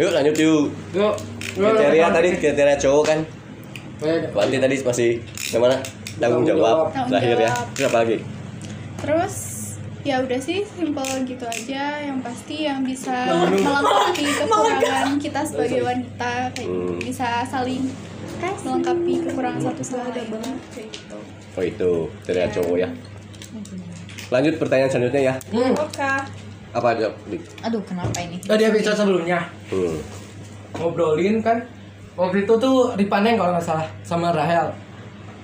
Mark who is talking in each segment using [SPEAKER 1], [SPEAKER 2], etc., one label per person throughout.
[SPEAKER 1] Yuk lanjut yuk
[SPEAKER 2] Yuk.
[SPEAKER 1] Kriteria tadi kriteria cowok kan. Wanti tadi masih gimana? Tanggung jawab terakhir ya
[SPEAKER 3] jawab.
[SPEAKER 1] Terus apa lagi?
[SPEAKER 3] Terus ya udah sih simpel gitu aja yang pasti yang bisa melengkapi kekurangan kita sebagai wanita kayak.
[SPEAKER 1] Hmm.
[SPEAKER 3] bisa saling melengkapi kekurangan satu sama lain kayak gitu.
[SPEAKER 1] Oh itu kriteria cowok ya Lanjut pertanyaan selanjutnya ya
[SPEAKER 2] Hmm.
[SPEAKER 4] Oke.
[SPEAKER 1] Apa ada?
[SPEAKER 5] Aduh, kenapa ini?
[SPEAKER 2] Tadi episode sebelumnya
[SPEAKER 1] Hmm.
[SPEAKER 2] ngobrolin kan waktu itu tuh dipandang kalau nggak salah sama Rahel.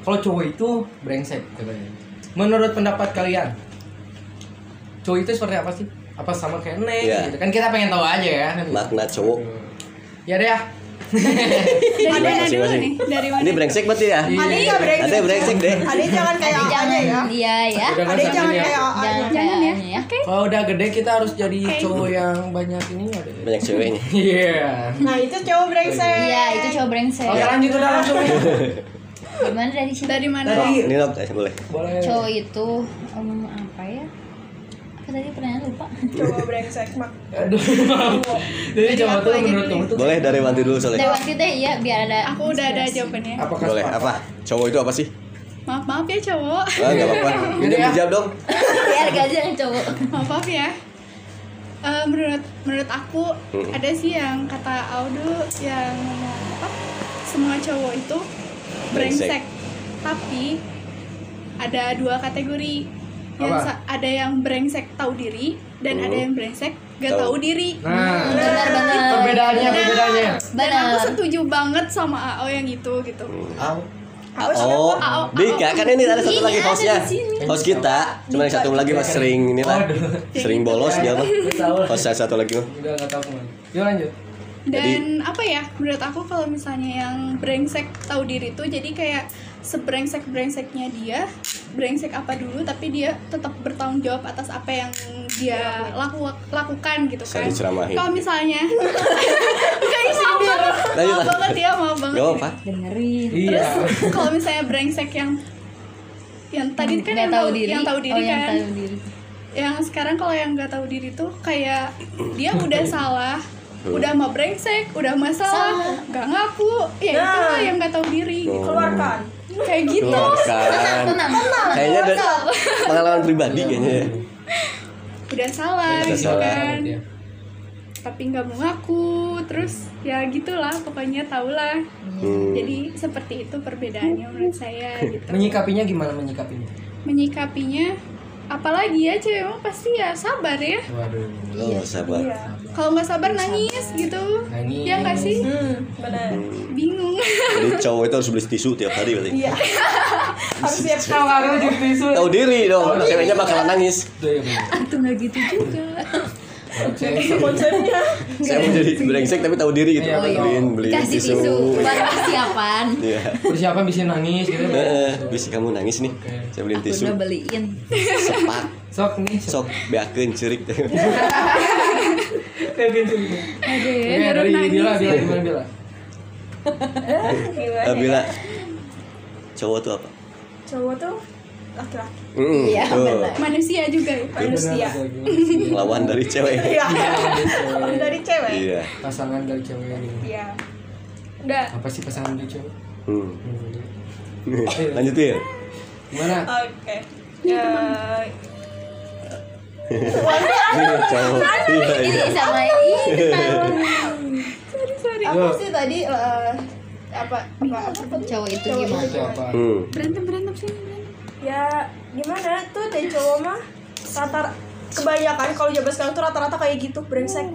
[SPEAKER 2] Kalau cowok itu brengsek katanya. Menurut pendapat kalian, cowok itu seperti apa sih? Apa sama kayak Neng
[SPEAKER 1] Iya.
[SPEAKER 2] gitu kan kita pengen tahu aja ya.
[SPEAKER 1] Makna cowok
[SPEAKER 2] Ya deh ya.
[SPEAKER 3] Dari mana dulu nih? Dari mana?
[SPEAKER 1] Ini brengsek berarti ya?
[SPEAKER 2] Iya.
[SPEAKER 4] Ade nggak brengsek.
[SPEAKER 1] Ada brengsek deh
[SPEAKER 4] Ade jangan kayak
[SPEAKER 5] Ade
[SPEAKER 4] aja ya.
[SPEAKER 5] Iya ya.
[SPEAKER 4] Ade jangan
[SPEAKER 2] sampai
[SPEAKER 4] kayak
[SPEAKER 2] ya.
[SPEAKER 4] apa
[SPEAKER 5] Jangan
[SPEAKER 3] ya.
[SPEAKER 5] ya.
[SPEAKER 3] Oke.
[SPEAKER 2] Kalau udah gede kita harus jadi cowok yang banyak ini ada.
[SPEAKER 1] Banyak ceweknya
[SPEAKER 2] Iya.
[SPEAKER 4] Nah itu cowok brengsek.
[SPEAKER 5] Iya, itu cowok brengsek.
[SPEAKER 2] Oke lanjut udah langsung.
[SPEAKER 5] Gimana dari sini?
[SPEAKER 3] Dari mana?
[SPEAKER 1] Ini Nob, eh, boleh
[SPEAKER 2] boleh.
[SPEAKER 5] Cowok itu apa ya? Apa tadi pertanyaan lupa?
[SPEAKER 4] Cowok brengsek mak.
[SPEAKER 2] Aduh. Jadi
[SPEAKER 3] aku
[SPEAKER 2] tuh menurut kamu tuh
[SPEAKER 1] Boleh dari Wanti dulu soalnya
[SPEAKER 5] Dari kita ya biar ada.
[SPEAKER 3] Aku udah ada jawabannya.
[SPEAKER 2] apakah
[SPEAKER 1] Boleh apa? Cowok itu apa sih?
[SPEAKER 3] Maaf maaf ya cowok.
[SPEAKER 1] Ah nggak apa-apa Ini
[SPEAKER 2] ya.
[SPEAKER 1] dijawab dong
[SPEAKER 5] Biar gak yang cowok.
[SPEAKER 3] maaf maaf ya. Eh, menurut menurut aku
[SPEAKER 1] Hmm.
[SPEAKER 3] ada sih yang kata Audu yang ngomong apa? Semua cowok itu
[SPEAKER 1] Brengsek.
[SPEAKER 3] brengsek. Tapi ada dua kategori. Yang ada yang brengsek tahu diri dan
[SPEAKER 1] Hmm.
[SPEAKER 3] ada yang brengsek gak
[SPEAKER 1] Tahu.
[SPEAKER 3] diri.
[SPEAKER 2] Nah,
[SPEAKER 5] Benar-benar.
[SPEAKER 2] perbedaannya perbedaannya.
[SPEAKER 3] Dan aku
[SPEAKER 5] Benar.
[SPEAKER 3] setuju banget sama AO yang itu gitu.
[SPEAKER 4] Siapa?
[SPEAKER 1] Oh,
[SPEAKER 3] Ao,
[SPEAKER 1] Dika kan ini ada satu
[SPEAKER 5] Iya,
[SPEAKER 1] lagi hostnya. Host kita Cuma yang satu lagi mas sering ini lah. Sering bolos dia mah. Host yang satu lagi mah
[SPEAKER 2] Udah nggak tahu ke mana. Yuk lanjut.
[SPEAKER 3] Dan apa ya? Menurut aku kalau misalnya yang brengsek tahu diri tuh jadi kayak sebrengsek brengseknya dia brengsek apa dulu tapi dia tetap bertanggung jawab atas apa yang dia laku lakukan gitu kan. Kalau misalnya kayak maaf banget, maaf
[SPEAKER 1] lah.
[SPEAKER 3] banget ya, maaf banget.
[SPEAKER 1] Gak
[SPEAKER 3] ya.
[SPEAKER 1] apa
[SPEAKER 5] Dengerin.
[SPEAKER 2] Iya.
[SPEAKER 3] Terus kalau misalnya brengsek yang yang tadi kan yang
[SPEAKER 5] tahu diri.
[SPEAKER 3] yang tahu diri
[SPEAKER 5] oh, yang
[SPEAKER 3] kan
[SPEAKER 5] tahu diri.
[SPEAKER 3] yang sekarang kalau yang nggak tahu diri tuh kayak dia udah salah udah mau brengsek udah masalah
[SPEAKER 5] Salah.
[SPEAKER 3] nggak ngaku ya itu
[SPEAKER 4] Nah.
[SPEAKER 3] lah yang nggak tahu diri
[SPEAKER 1] Oh.
[SPEAKER 3] Kayak gitu
[SPEAKER 1] Keluarkan
[SPEAKER 5] Tenang, tenang.
[SPEAKER 1] Kayaknya ada pengalaman pribadi kayaknya ya
[SPEAKER 3] udah salah
[SPEAKER 1] Udah
[SPEAKER 3] gitu
[SPEAKER 1] salah.
[SPEAKER 3] kan
[SPEAKER 2] Iya.
[SPEAKER 3] tapi nggak mau ngaku terus ya gitulah pokoknya tahulah
[SPEAKER 1] Hmm.
[SPEAKER 3] jadi seperti itu perbedaannya menurut saya gitu
[SPEAKER 2] Menyikapinya gimana menyikapinya?
[SPEAKER 3] menyikapinya apalagi ya cewek emang pasti ya sabar ya
[SPEAKER 2] Waduh.
[SPEAKER 1] Oh sabar
[SPEAKER 4] Iya.
[SPEAKER 3] Kalau nggak sabar nangis gitu
[SPEAKER 2] Nangis.
[SPEAKER 3] ya nggak sih
[SPEAKER 4] Hmm, benar.
[SPEAKER 3] bingung
[SPEAKER 1] Jadi cowok itu harus beli tisu tiap hari berarti
[SPEAKER 4] Iya. Harus siap
[SPEAKER 2] Kalau ada jadi tisu.
[SPEAKER 1] Tahu diri dong Ceweknya bakalan nangis
[SPEAKER 2] Iya.
[SPEAKER 5] Itu nggak gitu juga.
[SPEAKER 2] Saya
[SPEAKER 4] konsepnya.
[SPEAKER 1] Saya mau jadi brengsek tapi tahu diri gitu
[SPEAKER 2] Iya, betul.
[SPEAKER 1] Beliin beli
[SPEAKER 5] Kasih
[SPEAKER 1] tisu
[SPEAKER 5] tisu. Baru persiapan.
[SPEAKER 1] Iya
[SPEAKER 2] persiapan bisa nangis gitu.
[SPEAKER 1] Eh, bisa kamu nangis nih
[SPEAKER 2] Oke.
[SPEAKER 1] Saya beliin
[SPEAKER 5] Aku
[SPEAKER 1] tisu
[SPEAKER 5] udah beliin.
[SPEAKER 1] Sepak
[SPEAKER 2] Sok nih.
[SPEAKER 1] Sok beakeun cerik
[SPEAKER 2] Gitu.
[SPEAKER 3] Aduh,
[SPEAKER 2] Oke,
[SPEAKER 3] ya,
[SPEAKER 2] dari. Bila, Bila gimana Bila?
[SPEAKER 4] Gimana?
[SPEAKER 1] Bila Cowok tuh apa?
[SPEAKER 4] Cowok tuh laki-laki.
[SPEAKER 1] Mm,
[SPEAKER 5] Iya,
[SPEAKER 1] tuh.
[SPEAKER 5] benar.
[SPEAKER 3] manusia juga ya
[SPEAKER 4] Manusia.
[SPEAKER 1] Lawan dari cewek
[SPEAKER 4] Iya. Dari cewek.
[SPEAKER 1] Iya
[SPEAKER 2] Pasangan dari cewek.
[SPEAKER 4] Iya. Udah.
[SPEAKER 2] Apa sih pasangan dari cewek?
[SPEAKER 1] Hmm. Lanjutin
[SPEAKER 2] Gimana?
[SPEAKER 4] Oke. Ya,
[SPEAKER 1] Ini cowok Iya iya
[SPEAKER 5] Ini sama ini
[SPEAKER 3] sorry
[SPEAKER 4] apa
[SPEAKER 2] Yo.
[SPEAKER 4] sih tadi eh, apa apa apa
[SPEAKER 5] Cowok itu
[SPEAKER 4] Cowok
[SPEAKER 5] gimana?
[SPEAKER 1] Hmm.
[SPEAKER 3] berantem berantem sih berantem.
[SPEAKER 4] ya gimana tuh deh cowok mah rata kebanyakan kalau zaman sekarang tuh rata-rata kayak gitu brengsek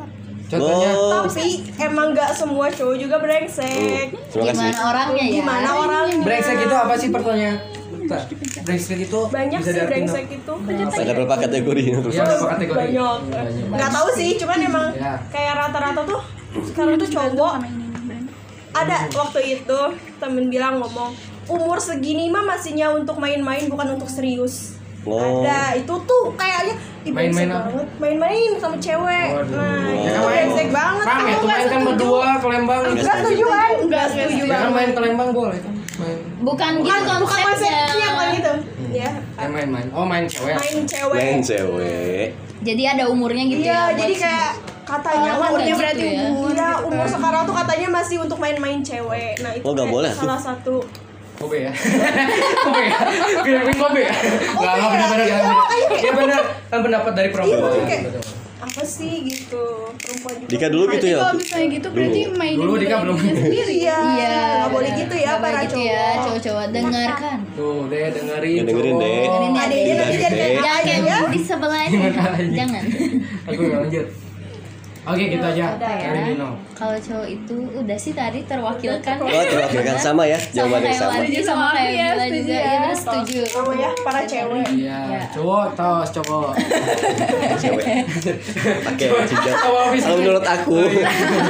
[SPEAKER 2] Contohnya
[SPEAKER 1] Oh,
[SPEAKER 4] tapi emang nggak semua cowok juga brengsek
[SPEAKER 1] kasih.
[SPEAKER 5] Gimana orangnya ya?
[SPEAKER 4] gimana orang
[SPEAKER 2] brengsek itu apa sih pertanyaan? Kita brengsek itu
[SPEAKER 4] banyak
[SPEAKER 2] bisa
[SPEAKER 4] sih brengsek itu.
[SPEAKER 1] Ada berapa kategori terus?
[SPEAKER 2] Iya, berapa kategori?
[SPEAKER 4] banyak.
[SPEAKER 2] Banyak.
[SPEAKER 4] nggak tahu sih cuman emang
[SPEAKER 2] Ya.
[SPEAKER 4] kayak rata-rata tuh sekarang tuh cowok ada waktu itu temen bilang ngomong umur segini mah masihnya untuk main-main bukan untuk serius.
[SPEAKER 1] Oh.
[SPEAKER 4] ada itu tuh kayaknya
[SPEAKER 2] Main-main
[SPEAKER 4] banget. Main-main sama cewek.
[SPEAKER 2] Waduh.
[SPEAKER 4] nah
[SPEAKER 2] Ya
[SPEAKER 4] itu brengsek banget.
[SPEAKER 2] Rame tuh
[SPEAKER 4] nggak
[SPEAKER 2] main kan berdua ke Lembang.
[SPEAKER 4] Nggak setuju kan nggak setuju
[SPEAKER 2] Ya kan
[SPEAKER 4] banget
[SPEAKER 2] main ke Lembang boleh kan main.
[SPEAKER 5] Bukan gitu
[SPEAKER 4] bukan bukan
[SPEAKER 5] konsepnya.
[SPEAKER 4] konsepnya bukan gitu. Ya
[SPEAKER 2] Ya main-main Oh main cewek.
[SPEAKER 4] Main cewek.
[SPEAKER 1] Main cewek.
[SPEAKER 5] Jadi ada umurnya gitu
[SPEAKER 4] Iya,
[SPEAKER 5] ya.
[SPEAKER 4] jadi kayak katanya
[SPEAKER 5] Oh,
[SPEAKER 4] umurnya
[SPEAKER 5] kayak
[SPEAKER 4] berarti
[SPEAKER 5] gitu ya.
[SPEAKER 4] umur. Ya, umur sekarang tuh katanya masih untuk main-main cewek. Nah, itu
[SPEAKER 1] Oh, nggak
[SPEAKER 4] kayak
[SPEAKER 1] boleh?
[SPEAKER 4] salah satu.
[SPEAKER 2] Kobe ya? Kobe ya? Film Kobe ya? Gak gak bener-bener ya Ya bener. Kan pendapat dari
[SPEAKER 4] Iya,
[SPEAKER 2] perempuan.
[SPEAKER 4] Apa sih gitu perempuan juga.
[SPEAKER 1] Dika dulu gitu
[SPEAKER 3] Berarti
[SPEAKER 1] ya.
[SPEAKER 3] kalau misalnya gitu berarti
[SPEAKER 1] Dulu.
[SPEAKER 3] mainin
[SPEAKER 2] Dulu Dika belum.
[SPEAKER 3] sendiri.
[SPEAKER 4] Iya,
[SPEAKER 5] Iya.
[SPEAKER 4] nggak boleh gitu ya para
[SPEAKER 5] gitu
[SPEAKER 4] cowok.
[SPEAKER 5] ya, cowok-cowok dengarkan.
[SPEAKER 2] Tuh deh dengerin
[SPEAKER 1] Ya, dengerin,
[SPEAKER 2] cowok.
[SPEAKER 1] Dek.
[SPEAKER 5] Dengerin ya,
[SPEAKER 4] kayak
[SPEAKER 5] Jangan
[SPEAKER 4] ya.
[SPEAKER 5] di sebelah ini. Jangan.
[SPEAKER 2] Aku nggak lanjut Oke gitu aja
[SPEAKER 5] ya? Kalau cowok itu udah sih tadi terwakilkan.
[SPEAKER 1] Oh, terwakilkan sama ya, jawaban yang sama.
[SPEAKER 5] kayak Wadi, sama
[SPEAKER 3] Sama
[SPEAKER 5] kayak
[SPEAKER 3] ya,
[SPEAKER 5] Bila juga.
[SPEAKER 3] ya.
[SPEAKER 5] Iya, setuju.
[SPEAKER 4] Sama ya para cewek.
[SPEAKER 2] Iya
[SPEAKER 5] Ya.
[SPEAKER 2] Cowok tos cowok
[SPEAKER 1] Cewek.
[SPEAKER 2] Cowok habis
[SPEAKER 1] Kalau menurut aku.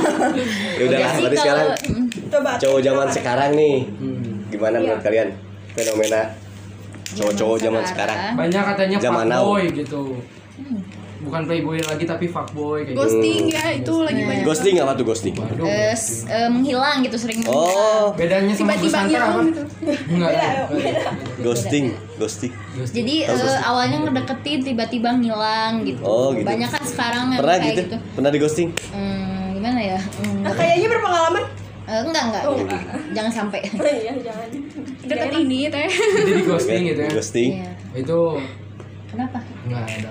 [SPEAKER 1] ya udahlah, berarti sekarang
[SPEAKER 5] Mm.
[SPEAKER 4] Coba.
[SPEAKER 1] cowok zaman sekarang nih.
[SPEAKER 2] Hmm.
[SPEAKER 1] Gimana menurut kalian? Fenomena cowok-cowok zaman sekarang.
[SPEAKER 2] Banyak katanya
[SPEAKER 1] Zaman now.
[SPEAKER 2] fuckboy gitu Bukan playboy lagi tapi fuckboy kayak gitu
[SPEAKER 3] Ghosting ya itu lagi banyak.
[SPEAKER 1] Ghosting apa tuh ghosting?
[SPEAKER 2] Waduh
[SPEAKER 5] Eh, s- eh, menghilang gitu sering menghilang.
[SPEAKER 1] Oh,
[SPEAKER 2] Bedanya sama
[SPEAKER 3] Tiba-tiba hilang gitu.
[SPEAKER 2] Enggak
[SPEAKER 1] ghosting, ghosting.
[SPEAKER 5] Jadi eh, awalnya ngedeketin tiba-tiba ngilang gitu.
[SPEAKER 1] Oh, gitu.
[SPEAKER 5] Banyak kan sekarang yang
[SPEAKER 1] Pernah
[SPEAKER 5] kayak
[SPEAKER 1] gitu?
[SPEAKER 5] gitu.
[SPEAKER 1] Pernah di ghosting?
[SPEAKER 5] Hmm, gimana ya? Hmm,
[SPEAKER 4] Nah, kayaknya berpengalaman.
[SPEAKER 5] eh, enggak enggak.
[SPEAKER 4] Oh,
[SPEAKER 5] Jangan sampai.
[SPEAKER 4] Iya, jangan.
[SPEAKER 3] Deket ini teh.
[SPEAKER 2] Jadi di ghosting gitu ya
[SPEAKER 1] Ghosting.
[SPEAKER 5] Iya.
[SPEAKER 2] Itu
[SPEAKER 5] Kenapa?
[SPEAKER 2] Enggak ada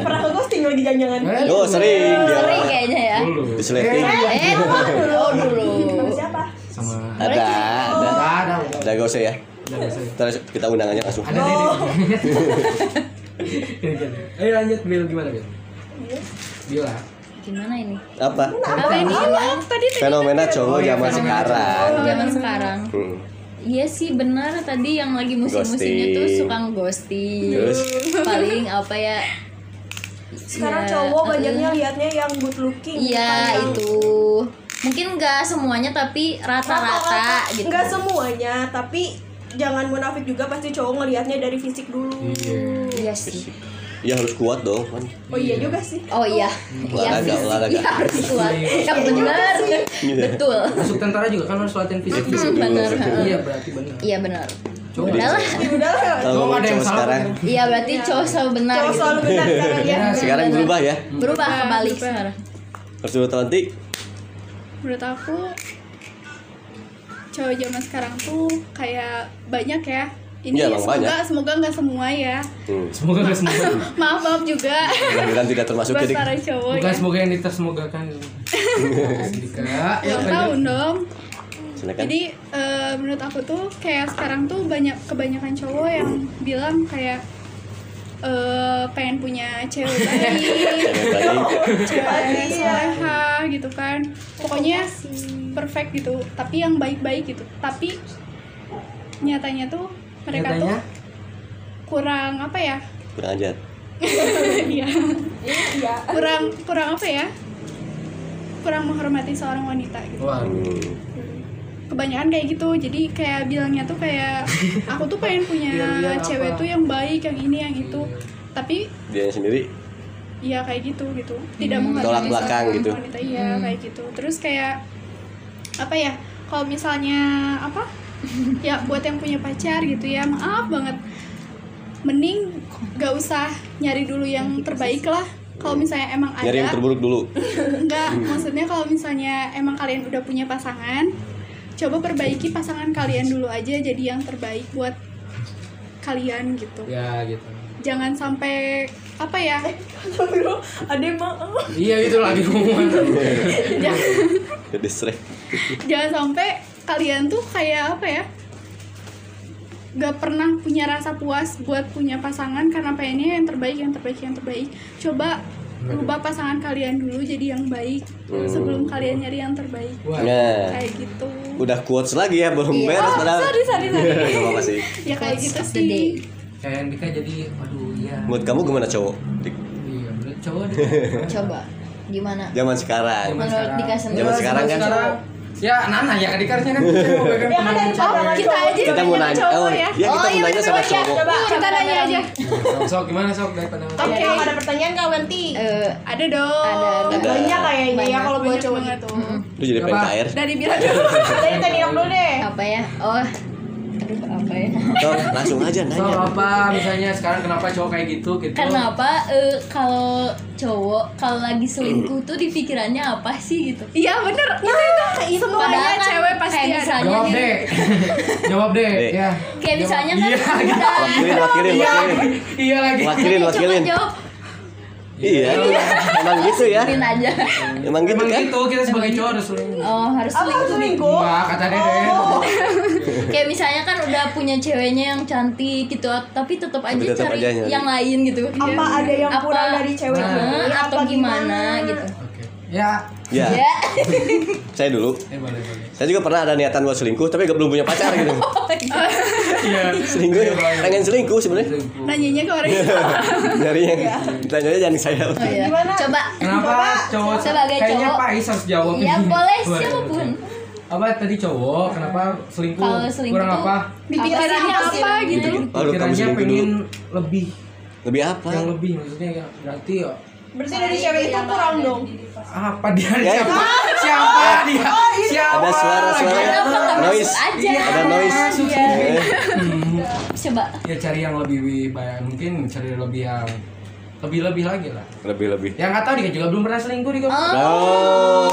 [SPEAKER 4] Pernah ke ghosting lagi jangan-jangan.
[SPEAKER 2] Eh,
[SPEAKER 1] Oh, sering dia.
[SPEAKER 5] Sering kayaknya ya.
[SPEAKER 2] Dulu
[SPEAKER 1] Disleting.
[SPEAKER 5] Eh, dulu dulu.
[SPEAKER 4] Sama siapa?
[SPEAKER 2] Sama
[SPEAKER 1] Ada, ada.
[SPEAKER 2] Enggak ada udah.
[SPEAKER 1] Udah gak usah ya.
[SPEAKER 2] Nggak.
[SPEAKER 1] Ntar kita undang aja langsung.
[SPEAKER 2] Ada. Gini, gini. Ayo lanjut Bil gimana Bil? Bila
[SPEAKER 5] Gimana ini?
[SPEAKER 1] Apa?
[SPEAKER 5] Apa ini?
[SPEAKER 3] Tadi
[SPEAKER 1] Fenomena cowok
[SPEAKER 2] Oh, iya,
[SPEAKER 1] zaman
[SPEAKER 2] fenomena
[SPEAKER 1] sekarang.
[SPEAKER 5] Zaman sekarang. Iya sih benar tadi yang lagi musim-musimnya tuh suka ghosting.
[SPEAKER 1] Terus?
[SPEAKER 5] Paling apa ya?
[SPEAKER 4] Sekarang
[SPEAKER 5] Ya,
[SPEAKER 4] cowok
[SPEAKER 5] eh,
[SPEAKER 4] banyaknya liatnya yang good looking.
[SPEAKER 5] Iya
[SPEAKER 4] yang-
[SPEAKER 5] itu. Mungkin nggak semuanya tapi rata-rata gitu.
[SPEAKER 4] Enggak semuanya, tapi jangan munafik juga pasti cowok ngelihatnya dari fisik dulu.
[SPEAKER 2] Iya
[SPEAKER 5] Iya sih.
[SPEAKER 1] Ya harus kuat dong, kan.
[SPEAKER 4] Oh iya juga sih.
[SPEAKER 5] Oh iya. Iya
[SPEAKER 1] Olahraga,
[SPEAKER 5] fisik.
[SPEAKER 1] olahraga.
[SPEAKER 5] Iya, harus kuat. Yang benar. Betul.
[SPEAKER 2] Masuk tentara juga kan harus latihan fisik
[SPEAKER 5] Hmm, benar.
[SPEAKER 2] Iya berarti benar
[SPEAKER 5] Iya benar. Udah lah.
[SPEAKER 4] Ya udah lah.
[SPEAKER 1] Kalau
[SPEAKER 2] ada yang salah,
[SPEAKER 1] sekarang,
[SPEAKER 5] Iya berarti cowok selalu benar.
[SPEAKER 4] Cowok
[SPEAKER 5] gitu.
[SPEAKER 4] selalu benar sekarang ya.
[SPEAKER 2] Iya,
[SPEAKER 1] sekarang berubah ya.
[SPEAKER 5] Berubah
[SPEAKER 3] Berubah,
[SPEAKER 5] kebalik
[SPEAKER 3] berubah.
[SPEAKER 5] sekarang.
[SPEAKER 1] Harus dulu Tanti.
[SPEAKER 3] menurut aku cowok zaman sekarang tuh kayak banyak ya ini
[SPEAKER 1] Iya, emang
[SPEAKER 3] semoga
[SPEAKER 1] banyak.
[SPEAKER 3] semoga nggak semua ya.
[SPEAKER 1] Hmm.
[SPEAKER 2] Semoga nggak semua.
[SPEAKER 3] Maaf maaf juga.
[SPEAKER 1] Mudah-mudahan tidak termasuk jadi.
[SPEAKER 3] para cowok
[SPEAKER 2] Bukan
[SPEAKER 3] ya.
[SPEAKER 2] semoga yang ditersemogakan Dika Ya
[SPEAKER 3] tahun dong.
[SPEAKER 1] Silakan.
[SPEAKER 3] jadi eh, menurut aku tuh kayak sekarang tuh banyak kebanyakan cowok yang bilang kayak eh, pengen punya cewek baik.
[SPEAKER 1] Cewek baik.
[SPEAKER 3] cewek soleha gitu kan. Pokoknya perfect gitu. Tapi yang baik-baik gitu. Tapi nyatanya tuh mereka
[SPEAKER 2] Nyatanya
[SPEAKER 3] tuh kurang apa ya?
[SPEAKER 1] Kurang ajar.
[SPEAKER 3] iya.
[SPEAKER 4] Iya.
[SPEAKER 3] kurang kurang apa ya? Kurang menghormati seorang wanita gitu.
[SPEAKER 2] Wah
[SPEAKER 1] Hmm.
[SPEAKER 3] kebanyakan kayak gitu. Jadi kayak bilangnya tuh kayak aku tuh pengen punya cewek
[SPEAKER 2] apa?
[SPEAKER 3] tuh yang baik yang ini yang itu. Tapi
[SPEAKER 1] Dia sendiri?
[SPEAKER 3] Iya kayak gitu gitu. Tidak
[SPEAKER 5] Hmm.
[SPEAKER 3] menghormati
[SPEAKER 1] Tolak belakang
[SPEAKER 3] seorang
[SPEAKER 1] gitu.
[SPEAKER 3] wanita. Iya kayak gitu. Terus kayak apa ya? Kalau misalnya apa ya buat yang punya pacar gitu ya maaf banget. Mending gak usah nyari dulu yang terbaik lah. Kalau misalnya emang
[SPEAKER 1] nyari yang
[SPEAKER 3] ada
[SPEAKER 1] terburuk dulu.
[SPEAKER 3] enggak maksudnya kalau misalnya emang kalian udah punya pasangan coba perbaiki pasangan kalian dulu aja jadi yang terbaik buat kalian gitu.
[SPEAKER 2] Ya gitu.
[SPEAKER 3] Jangan sampai apa ya?
[SPEAKER 4] Ada maaf.
[SPEAKER 2] Iya itu lagi ngomong.
[SPEAKER 3] Jangan.
[SPEAKER 1] Jadi stres.
[SPEAKER 3] jangan sampai kalian tuh kayak apa ya gak pernah punya rasa puas buat punya pasangan karena pengennya yang terbaik yang terbaik yang terbaik coba rubah pasangan kalian dulu jadi yang baik
[SPEAKER 1] Hmm.
[SPEAKER 3] sebelum kalian nyari yang terbaik
[SPEAKER 2] Wah.
[SPEAKER 1] Nah,
[SPEAKER 3] kayak gitu
[SPEAKER 1] udah quotes lagi ya, belum
[SPEAKER 5] Iya.
[SPEAKER 1] beres padahal.
[SPEAKER 3] sorry sorry sorry
[SPEAKER 1] sih.
[SPEAKER 3] ya kayak gitu sih
[SPEAKER 2] Kayak yang Dika jadi aduh iya.
[SPEAKER 1] Menurut kamu gimana cowok? Di
[SPEAKER 2] Iya, cowok.
[SPEAKER 5] Coba gimana?
[SPEAKER 1] zaman sekarang.
[SPEAKER 2] Zaman sekarang.
[SPEAKER 5] Dika.
[SPEAKER 1] Zaman sekarang kan
[SPEAKER 2] Ya, Nana ya kan Dika harusnya kan kita mau pegang
[SPEAKER 4] Ya kan dari pandangan
[SPEAKER 3] kita
[SPEAKER 4] cowok.
[SPEAKER 3] aja
[SPEAKER 1] Kita mau nanya,
[SPEAKER 3] cowok
[SPEAKER 1] oh,
[SPEAKER 3] ya
[SPEAKER 1] ya kita
[SPEAKER 5] Oh,
[SPEAKER 1] mau
[SPEAKER 5] iya,
[SPEAKER 1] nanya sama
[SPEAKER 5] iya.
[SPEAKER 1] cowok.
[SPEAKER 4] Coba.
[SPEAKER 3] kita nanya aja
[SPEAKER 2] Sok, gimana sok dari pandangan
[SPEAKER 4] Oke, ada pertanyaan kak Wenti?
[SPEAKER 5] Eh,
[SPEAKER 3] ada dong
[SPEAKER 5] Ada.
[SPEAKER 4] Banyak kayaknya ya kalau buat
[SPEAKER 3] Banyak
[SPEAKER 4] cowok gitu.
[SPEAKER 1] Lu jadi
[SPEAKER 2] Coba.
[SPEAKER 1] PNKR.
[SPEAKER 3] dari bilang
[SPEAKER 4] Dari tadi dulu deh.
[SPEAKER 5] apa ya? Oh,
[SPEAKER 1] Sok, langsung aja nanya.
[SPEAKER 2] apa misalnya sekarang kenapa cowok kayak gitu gitu?
[SPEAKER 5] Kenapa eh, kalau cowok kalau lagi selingkuh tuh di pikirannya apa sih gitu?
[SPEAKER 3] iya bener itu itu semuanya
[SPEAKER 5] Padahal kan
[SPEAKER 3] cewek pasti
[SPEAKER 5] kayak
[SPEAKER 3] ada
[SPEAKER 5] misalnya
[SPEAKER 2] Jawab deh. Jawab deh. Ya.
[SPEAKER 5] kayak misalnya kan
[SPEAKER 2] Iya,
[SPEAKER 5] udah
[SPEAKER 1] Wakilin, wakilin,
[SPEAKER 2] Iya,
[SPEAKER 1] wakilin.
[SPEAKER 2] iya lagi.
[SPEAKER 1] Wakilin, wakilin.
[SPEAKER 5] jawab,
[SPEAKER 1] Iya, emang gitu ya.
[SPEAKER 5] Aja.
[SPEAKER 1] Emang gitu
[SPEAKER 2] Emang
[SPEAKER 1] kan?
[SPEAKER 2] gitu kita sebagai cowok harus selingkuh.
[SPEAKER 5] Oh, harus
[SPEAKER 4] Apa
[SPEAKER 5] selingkuh.
[SPEAKER 4] selingkuh?
[SPEAKER 2] Enggak, kata Dede.
[SPEAKER 4] Oh.
[SPEAKER 5] Kayak misalnya kan udah punya ceweknya yang cantik gitu, tapi tetap aja
[SPEAKER 1] Tapi tetep
[SPEAKER 5] cari
[SPEAKER 1] aja nyari.
[SPEAKER 5] yang lain gitu.
[SPEAKER 4] Apa ada yang
[SPEAKER 5] Apa-
[SPEAKER 4] kurang dari cewek
[SPEAKER 2] Nah,
[SPEAKER 4] ini?
[SPEAKER 5] atau
[SPEAKER 4] Apa
[SPEAKER 5] gimana gitu.
[SPEAKER 2] Oke. Ya.
[SPEAKER 1] Ya,
[SPEAKER 5] Ya.
[SPEAKER 1] saya dulu.
[SPEAKER 2] Eh boleh boleh.
[SPEAKER 1] Saya juga pernah ada niatan buat selingkuh, tapi gak belum punya pacar gitu.
[SPEAKER 2] Iya.
[SPEAKER 1] Selingkuh, pengen selingkuh sebenarnya.
[SPEAKER 3] Nanyanya ke orang itu
[SPEAKER 1] Dari yang ditanyanya jangan saya.
[SPEAKER 5] Oh, iya.
[SPEAKER 4] Gimana?
[SPEAKER 5] Coba.
[SPEAKER 2] Kenapa cowok
[SPEAKER 5] Sebagai
[SPEAKER 2] kayaknya
[SPEAKER 5] cowok.
[SPEAKER 2] Pais harus jawab
[SPEAKER 5] Ya
[SPEAKER 2] ini.
[SPEAKER 5] boleh
[SPEAKER 2] siapa
[SPEAKER 5] pun.
[SPEAKER 2] Apa tadi cowok? Kenapa selingkuh?
[SPEAKER 5] Kalau selingkuh
[SPEAKER 2] Kurang apa?
[SPEAKER 3] di pikirannya
[SPEAKER 5] Apa
[SPEAKER 3] apa gitu
[SPEAKER 2] Pikirannya pengen
[SPEAKER 1] dulu.
[SPEAKER 2] lebih.
[SPEAKER 1] Lebih apa?
[SPEAKER 2] Yang lebih maksudnya ya berarti ya
[SPEAKER 4] Berarti dari cewek itu kurang dong.
[SPEAKER 2] apa dia
[SPEAKER 1] Ya.
[SPEAKER 2] siapa? Siapa dia? Siapa?
[SPEAKER 1] Ada suara-suara.
[SPEAKER 2] lagi?
[SPEAKER 5] Kenapa nggak
[SPEAKER 1] Noise.
[SPEAKER 5] masuk aja?
[SPEAKER 2] Iya,
[SPEAKER 1] Ada noise.
[SPEAKER 5] Iya. Coba.
[SPEAKER 2] Ya cari yang lebih baik mungkin cari lebih yang lebih lebih lagi lah.
[SPEAKER 1] Lebih-lebih.
[SPEAKER 2] Yang nggak tahu dia juga belum pernah selingkuh dia.
[SPEAKER 1] Oh.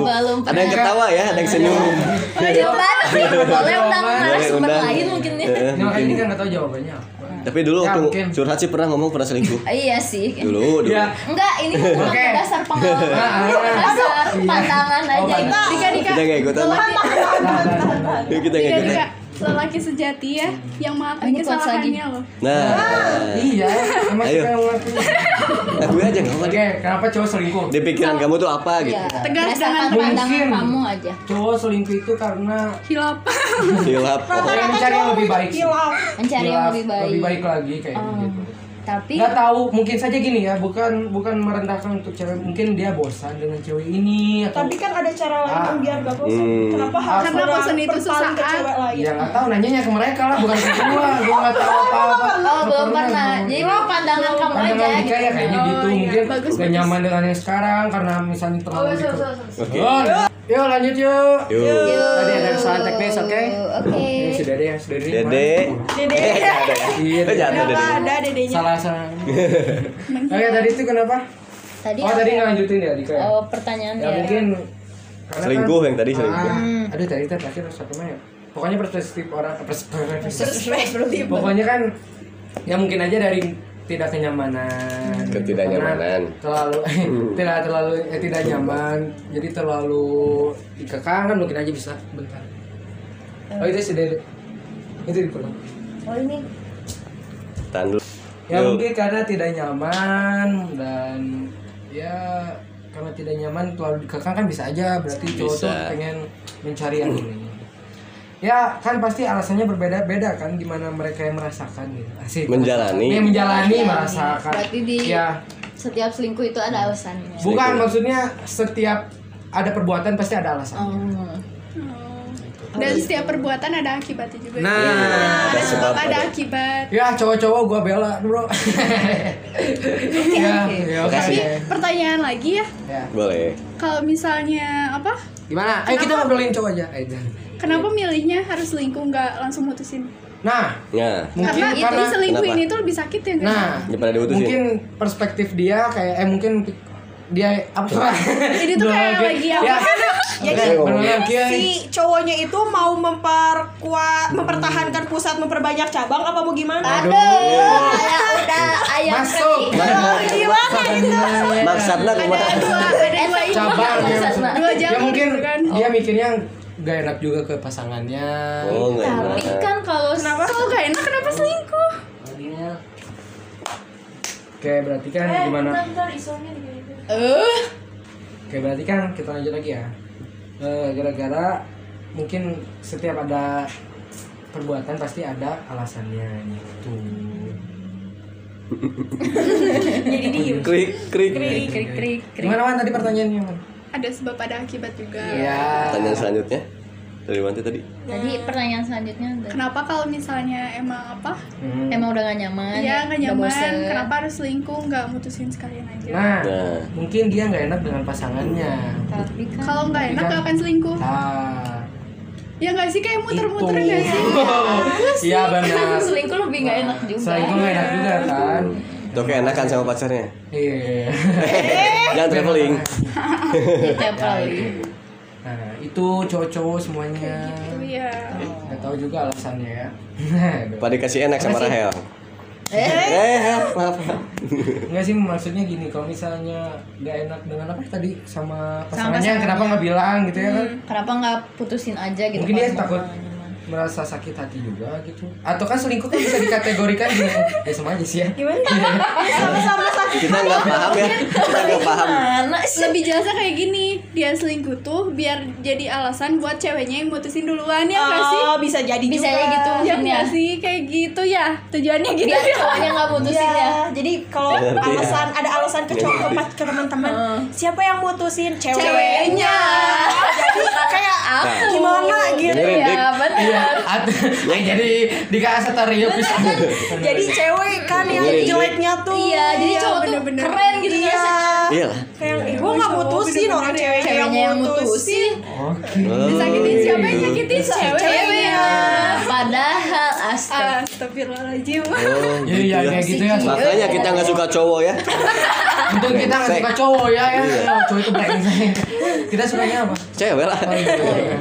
[SPEAKER 5] Belum
[SPEAKER 1] Ada yang ketawa ya, ada yang senyum.
[SPEAKER 5] Coba. Boleh undang
[SPEAKER 2] Boleh
[SPEAKER 5] narasumber
[SPEAKER 1] undang.
[SPEAKER 5] lain mungkin ya.
[SPEAKER 2] Ini makanya
[SPEAKER 1] mungkin.
[SPEAKER 2] dia nggak tahu jawabannya.
[SPEAKER 1] Tapi dulu
[SPEAKER 2] Ya,
[SPEAKER 1] waktu
[SPEAKER 2] mungkin.
[SPEAKER 1] curhat sih pernah ngomong pernah selingkuh.
[SPEAKER 5] Iya sih.
[SPEAKER 1] Dulu, dulu.
[SPEAKER 2] Ya.
[SPEAKER 5] Enggak, ini cuma
[SPEAKER 2] Oke.
[SPEAKER 5] dasar pengalaman,
[SPEAKER 2] Ah,
[SPEAKER 5] dasar
[SPEAKER 2] Iya.
[SPEAKER 5] pandangan
[SPEAKER 2] Oh,
[SPEAKER 5] aja.
[SPEAKER 3] Dika Dika
[SPEAKER 1] Kita nggak ikutan. Kita nggak ikutan.
[SPEAKER 3] Lelaki sejati ya yang mengakui
[SPEAKER 5] Ini quotes lagi.
[SPEAKER 3] kesalahannya loh
[SPEAKER 1] Nah,
[SPEAKER 2] Iya, emang
[SPEAKER 1] Ayo.
[SPEAKER 2] kita yang ngelakuin.
[SPEAKER 1] aku aja nggak
[SPEAKER 2] Oke, kenapa cowok selingkuh?
[SPEAKER 1] Di pikiran kamu tuh apa gitu?
[SPEAKER 5] Iya,
[SPEAKER 3] Tegas
[SPEAKER 5] berdasarkan
[SPEAKER 3] dengan
[SPEAKER 5] pandangan
[SPEAKER 2] mungkin.
[SPEAKER 5] kamu aja.
[SPEAKER 2] Cowok selingkuh itu karena
[SPEAKER 3] hilap
[SPEAKER 1] Hilap. Oh,
[SPEAKER 2] mencari yang lebih baik. sih.
[SPEAKER 4] Hilaf.
[SPEAKER 5] Mencari yang
[SPEAKER 2] Hilaf,
[SPEAKER 5] lebih baik.
[SPEAKER 2] lebih baik lagi kayak
[SPEAKER 5] Oh,
[SPEAKER 2] gitu.
[SPEAKER 5] Tapi
[SPEAKER 2] Nggak tahu, mungkin saja gini ya, bukan bukan merendahkan untuk cewek, mungkin dia bosan dengan cewek ini atau
[SPEAKER 4] Tapi kan ada cara lain
[SPEAKER 2] Ah.
[SPEAKER 4] yang biar gak bosan.
[SPEAKER 1] Hmm.
[SPEAKER 4] Kenapa harus
[SPEAKER 3] Karena bosan itu
[SPEAKER 4] berpaling ke
[SPEAKER 3] sesaat.
[SPEAKER 4] cewek lain?
[SPEAKER 2] ya nggak tahu nanyanya ke mereka lah, bukan ke gua, gua nggak tahu apa-apa.
[SPEAKER 5] Oh, belum pernah. Jadi pandangan kamu aja
[SPEAKER 2] Pandangan Dika
[SPEAKER 5] gitu.
[SPEAKER 2] ya kayaknya
[SPEAKER 3] Oh,
[SPEAKER 2] gitu,
[SPEAKER 3] iya.
[SPEAKER 2] mungkin
[SPEAKER 3] Bagus,
[SPEAKER 2] gak
[SPEAKER 3] bagus.
[SPEAKER 2] nyaman dengan yang sekarang karena misalnya terlalu
[SPEAKER 4] Oh,
[SPEAKER 1] Oke.
[SPEAKER 2] Yuk, yuk lanjut yuk.
[SPEAKER 1] Yuk.
[SPEAKER 2] Tadi ada kesalahan teknis, oke?
[SPEAKER 5] Oke.
[SPEAKER 2] Ini si Dede ya, si Dede.
[SPEAKER 1] Dede.
[SPEAKER 4] Dede.
[SPEAKER 1] Eh, nggak ada ya?
[SPEAKER 2] Iya,
[SPEAKER 1] Oh, jangan ada Dede.
[SPEAKER 4] ada dedenya?
[SPEAKER 2] Salah salah. Oke, tadi itu kenapa?
[SPEAKER 5] Tadi
[SPEAKER 2] Oh, tadi
[SPEAKER 5] ya?
[SPEAKER 2] nggak lanjutin ya, Dika? ya?
[SPEAKER 5] Oh, pertanyaannya.
[SPEAKER 2] Ya mungkin
[SPEAKER 1] Selingkuh
[SPEAKER 2] kan-
[SPEAKER 1] yang tadi selingkuh.
[SPEAKER 2] Ah, aduh tadi tadi terakhir satu mana ya? Pokoknya perspektif orang perspektif. Pokoknya kan ya mungkin aja dari tidak kenyamanan.
[SPEAKER 1] Ketidaknyamanan.
[SPEAKER 2] Karena Terlalu tidak terlalu eh, tidak nyaman. Jadi terlalu dikekang kan mungkin aja bisa bentar. Oh itu sih dari itu di pulang.
[SPEAKER 5] Oh, ini
[SPEAKER 1] Tahan dulu.
[SPEAKER 2] Ya
[SPEAKER 1] Yuk.
[SPEAKER 2] mungkin karena tidak nyaman dan ya karena tidak nyaman terlalu dikekang kan bisa aja berarti cowok tuh pengen mencari yang ini. Ya kan pasti alasannya berbeda-beda kan gimana mereka yang merasakan gitu. Asik.
[SPEAKER 1] Menjalani.
[SPEAKER 2] Ya, menjalani
[SPEAKER 5] Menjalani.
[SPEAKER 2] merasakan.
[SPEAKER 5] Berarti di-
[SPEAKER 2] Ya,
[SPEAKER 5] setiap selingkuh itu ada alasannya.
[SPEAKER 2] bukan maksudnya setiap ada perbuatan pasti ada alasan.
[SPEAKER 5] Oh.
[SPEAKER 3] dan setiap perbuatan ada akibatnya juga
[SPEAKER 2] Nah,
[SPEAKER 3] ada
[SPEAKER 1] ada
[SPEAKER 3] sebab ada
[SPEAKER 1] ada.
[SPEAKER 3] akibat
[SPEAKER 2] Ya cowok-cowok gua bela, Bro. ya, ya, oke.
[SPEAKER 1] Makasih.
[SPEAKER 3] tapi pertanyaan lagi ya
[SPEAKER 2] Ya.
[SPEAKER 1] Boleh.
[SPEAKER 3] kalau misalnya apa
[SPEAKER 2] Gimana? Ayo kita ngobrolin cowok aja. Ayo.
[SPEAKER 3] Kenapa milihnya harus selingkuh nggak langsung mutusin
[SPEAKER 2] Nah,
[SPEAKER 1] Nah,
[SPEAKER 2] mungkin
[SPEAKER 3] karena itu
[SPEAKER 2] karena
[SPEAKER 3] selingkuh
[SPEAKER 1] Kenapa?
[SPEAKER 3] ini tuh lebih sakit ya
[SPEAKER 2] Nah,
[SPEAKER 1] daripada diutusin.
[SPEAKER 2] mungkin perspektif dia kayak eh mungkin dia apa
[SPEAKER 3] Ini tuh kayak lagi apa?
[SPEAKER 2] ya,
[SPEAKER 4] Jadi
[SPEAKER 2] Kiai.
[SPEAKER 4] si cowoknya itu mau memperkuat, mempertahankan pusat, memperbanyak cabang apa mau gimana?
[SPEAKER 5] Aduh, kayak udah ayam
[SPEAKER 2] Masuk.
[SPEAKER 5] kering.
[SPEAKER 1] Maksudnya
[SPEAKER 3] ada dua ada dua
[SPEAKER 2] cabang ya, ya mungkin
[SPEAKER 3] gitu kan
[SPEAKER 2] dia mikirnya gak enak juga ke pasangannya
[SPEAKER 1] Oh, nggak
[SPEAKER 5] Tapi
[SPEAKER 1] enak.
[SPEAKER 5] kan kalau
[SPEAKER 3] kenapa kalau gak enak kenapa selingkuh
[SPEAKER 2] Oke, berarti kan
[SPEAKER 4] Eh,
[SPEAKER 2] gimana?
[SPEAKER 4] bentar, bentar, gitu.
[SPEAKER 5] Eh,
[SPEAKER 2] Oke, berarti kan kita lanjut lagi ya. Eh, Gara-gara mungkin setiap ada perbuatan pasti ada alasannya gitu.
[SPEAKER 4] Jadi diem.
[SPEAKER 1] Krik krik.
[SPEAKER 5] krik krik krik krik.
[SPEAKER 2] Gimana Wan tadi pertanyaannya? Wan?
[SPEAKER 3] Ada sebab ada akibat juga
[SPEAKER 2] Iya.
[SPEAKER 1] Pertanyaan selanjutnya dari Wanti tadi.
[SPEAKER 5] Tadi pertanyaan selanjutnya ada.
[SPEAKER 3] kenapa kalau misalnya emang apa
[SPEAKER 2] Hmm.
[SPEAKER 5] Emang udah gak nyaman?
[SPEAKER 3] ya nggak
[SPEAKER 5] Udah
[SPEAKER 3] nyaman
[SPEAKER 5] bosen?
[SPEAKER 3] kenapa harus selingkuh nggak mutusin sekalian aja
[SPEAKER 2] Nah,
[SPEAKER 1] Nah,
[SPEAKER 2] mungkin dia nggak enak dengan pasangannya.
[SPEAKER 5] Tapi kan
[SPEAKER 3] kalau nggak enak
[SPEAKER 2] Kan-
[SPEAKER 3] nggak akan selingkuh
[SPEAKER 2] Ah,
[SPEAKER 3] ya nggak sih kayak muter-muter nggak sih
[SPEAKER 2] Iya benar.
[SPEAKER 5] selingkuh lebih gak enak juga.
[SPEAKER 2] Selingkuh nggak enak juga kan?
[SPEAKER 1] Itu keenakan sama pacarnya.
[SPEAKER 2] Iya.
[SPEAKER 1] Jangan traveling.
[SPEAKER 5] Tiap kali.
[SPEAKER 2] Nah, itu cowok-cowok semuanya.
[SPEAKER 3] gitu ya
[SPEAKER 2] Nggak tahu juga alasannya ya.
[SPEAKER 1] Pada dikasih enak sama. Rahel. Eh, maaf.
[SPEAKER 2] Enggak sih maksudnya gini, kalau misalnya nggak enak dengan apa tadi sama pasangannya,
[SPEAKER 5] pasangannya.
[SPEAKER 2] kenapa nggak bilang gitu ya kan?
[SPEAKER 5] Kenapa nggak putusin aja gitu?
[SPEAKER 2] Mungkin dia takut? Merasa sakit hati juga gitu. Atau kan selingkuh kan bisa dikategorikan gini, ya sama aja sih ya.
[SPEAKER 4] Gimana? Sama-sama sakit.
[SPEAKER 1] Kita nggak paham ya. Kita nggak paham.
[SPEAKER 5] Mana sih?
[SPEAKER 3] lebih jelasnya kayak gini dia selingkuh tuh biar jadi alasan buat ceweknya yang mutusin duluan ya nggak sih
[SPEAKER 4] Oh, bisa jadi
[SPEAKER 5] Bisa
[SPEAKER 4] juga.
[SPEAKER 5] ya gitu
[SPEAKER 3] ya
[SPEAKER 5] ya.
[SPEAKER 3] nggak sih kayak gitu ya tujuannya gitu
[SPEAKER 5] Biar
[SPEAKER 3] ya
[SPEAKER 5] cowoknya nggak putusin ya.
[SPEAKER 4] Iya, jadi kalau
[SPEAKER 1] ya.
[SPEAKER 4] alasan ada alasan ke cowok ke, teman-teman, siapa yang mutusin? Cewek.
[SPEAKER 5] Ceweknya.
[SPEAKER 4] Jadi kayak
[SPEAKER 5] Aku.
[SPEAKER 4] gimana gitu.
[SPEAKER 1] Dik.
[SPEAKER 5] Iya.
[SPEAKER 2] Iya, yang jadi dikasih stereo pisan.
[SPEAKER 4] Jadi cewek kan yang
[SPEAKER 1] Dengerin, Dik.
[SPEAKER 4] jeleknya tuh.
[SPEAKER 5] Iya, jadi cowok tuh
[SPEAKER 3] bener-bener.
[SPEAKER 5] keren gitu
[SPEAKER 4] Iya.
[SPEAKER 5] sih?
[SPEAKER 1] Iya.
[SPEAKER 4] Kayak gue nggak mutusin orang ceweknya
[SPEAKER 5] Ceweknya yang mutusin.
[SPEAKER 2] Oke.
[SPEAKER 3] disakitin siapa yang nyakitin ceweknya.
[SPEAKER 5] Padahal.
[SPEAKER 3] Astagfirullahaladzim
[SPEAKER 1] Oh,
[SPEAKER 2] Iya,
[SPEAKER 1] gitu
[SPEAKER 2] iya,
[SPEAKER 1] ya.
[SPEAKER 2] kayak gitu ya.
[SPEAKER 1] Makanya kita nggak suka cowok ya.
[SPEAKER 2] Untung kita nggak suka cowok ya, ya.
[SPEAKER 1] Iya.
[SPEAKER 2] Oh, cowok itu brengsek. Kita sukanya apa?
[SPEAKER 1] Cewek lah.
[SPEAKER 2] Oh, iya, iya.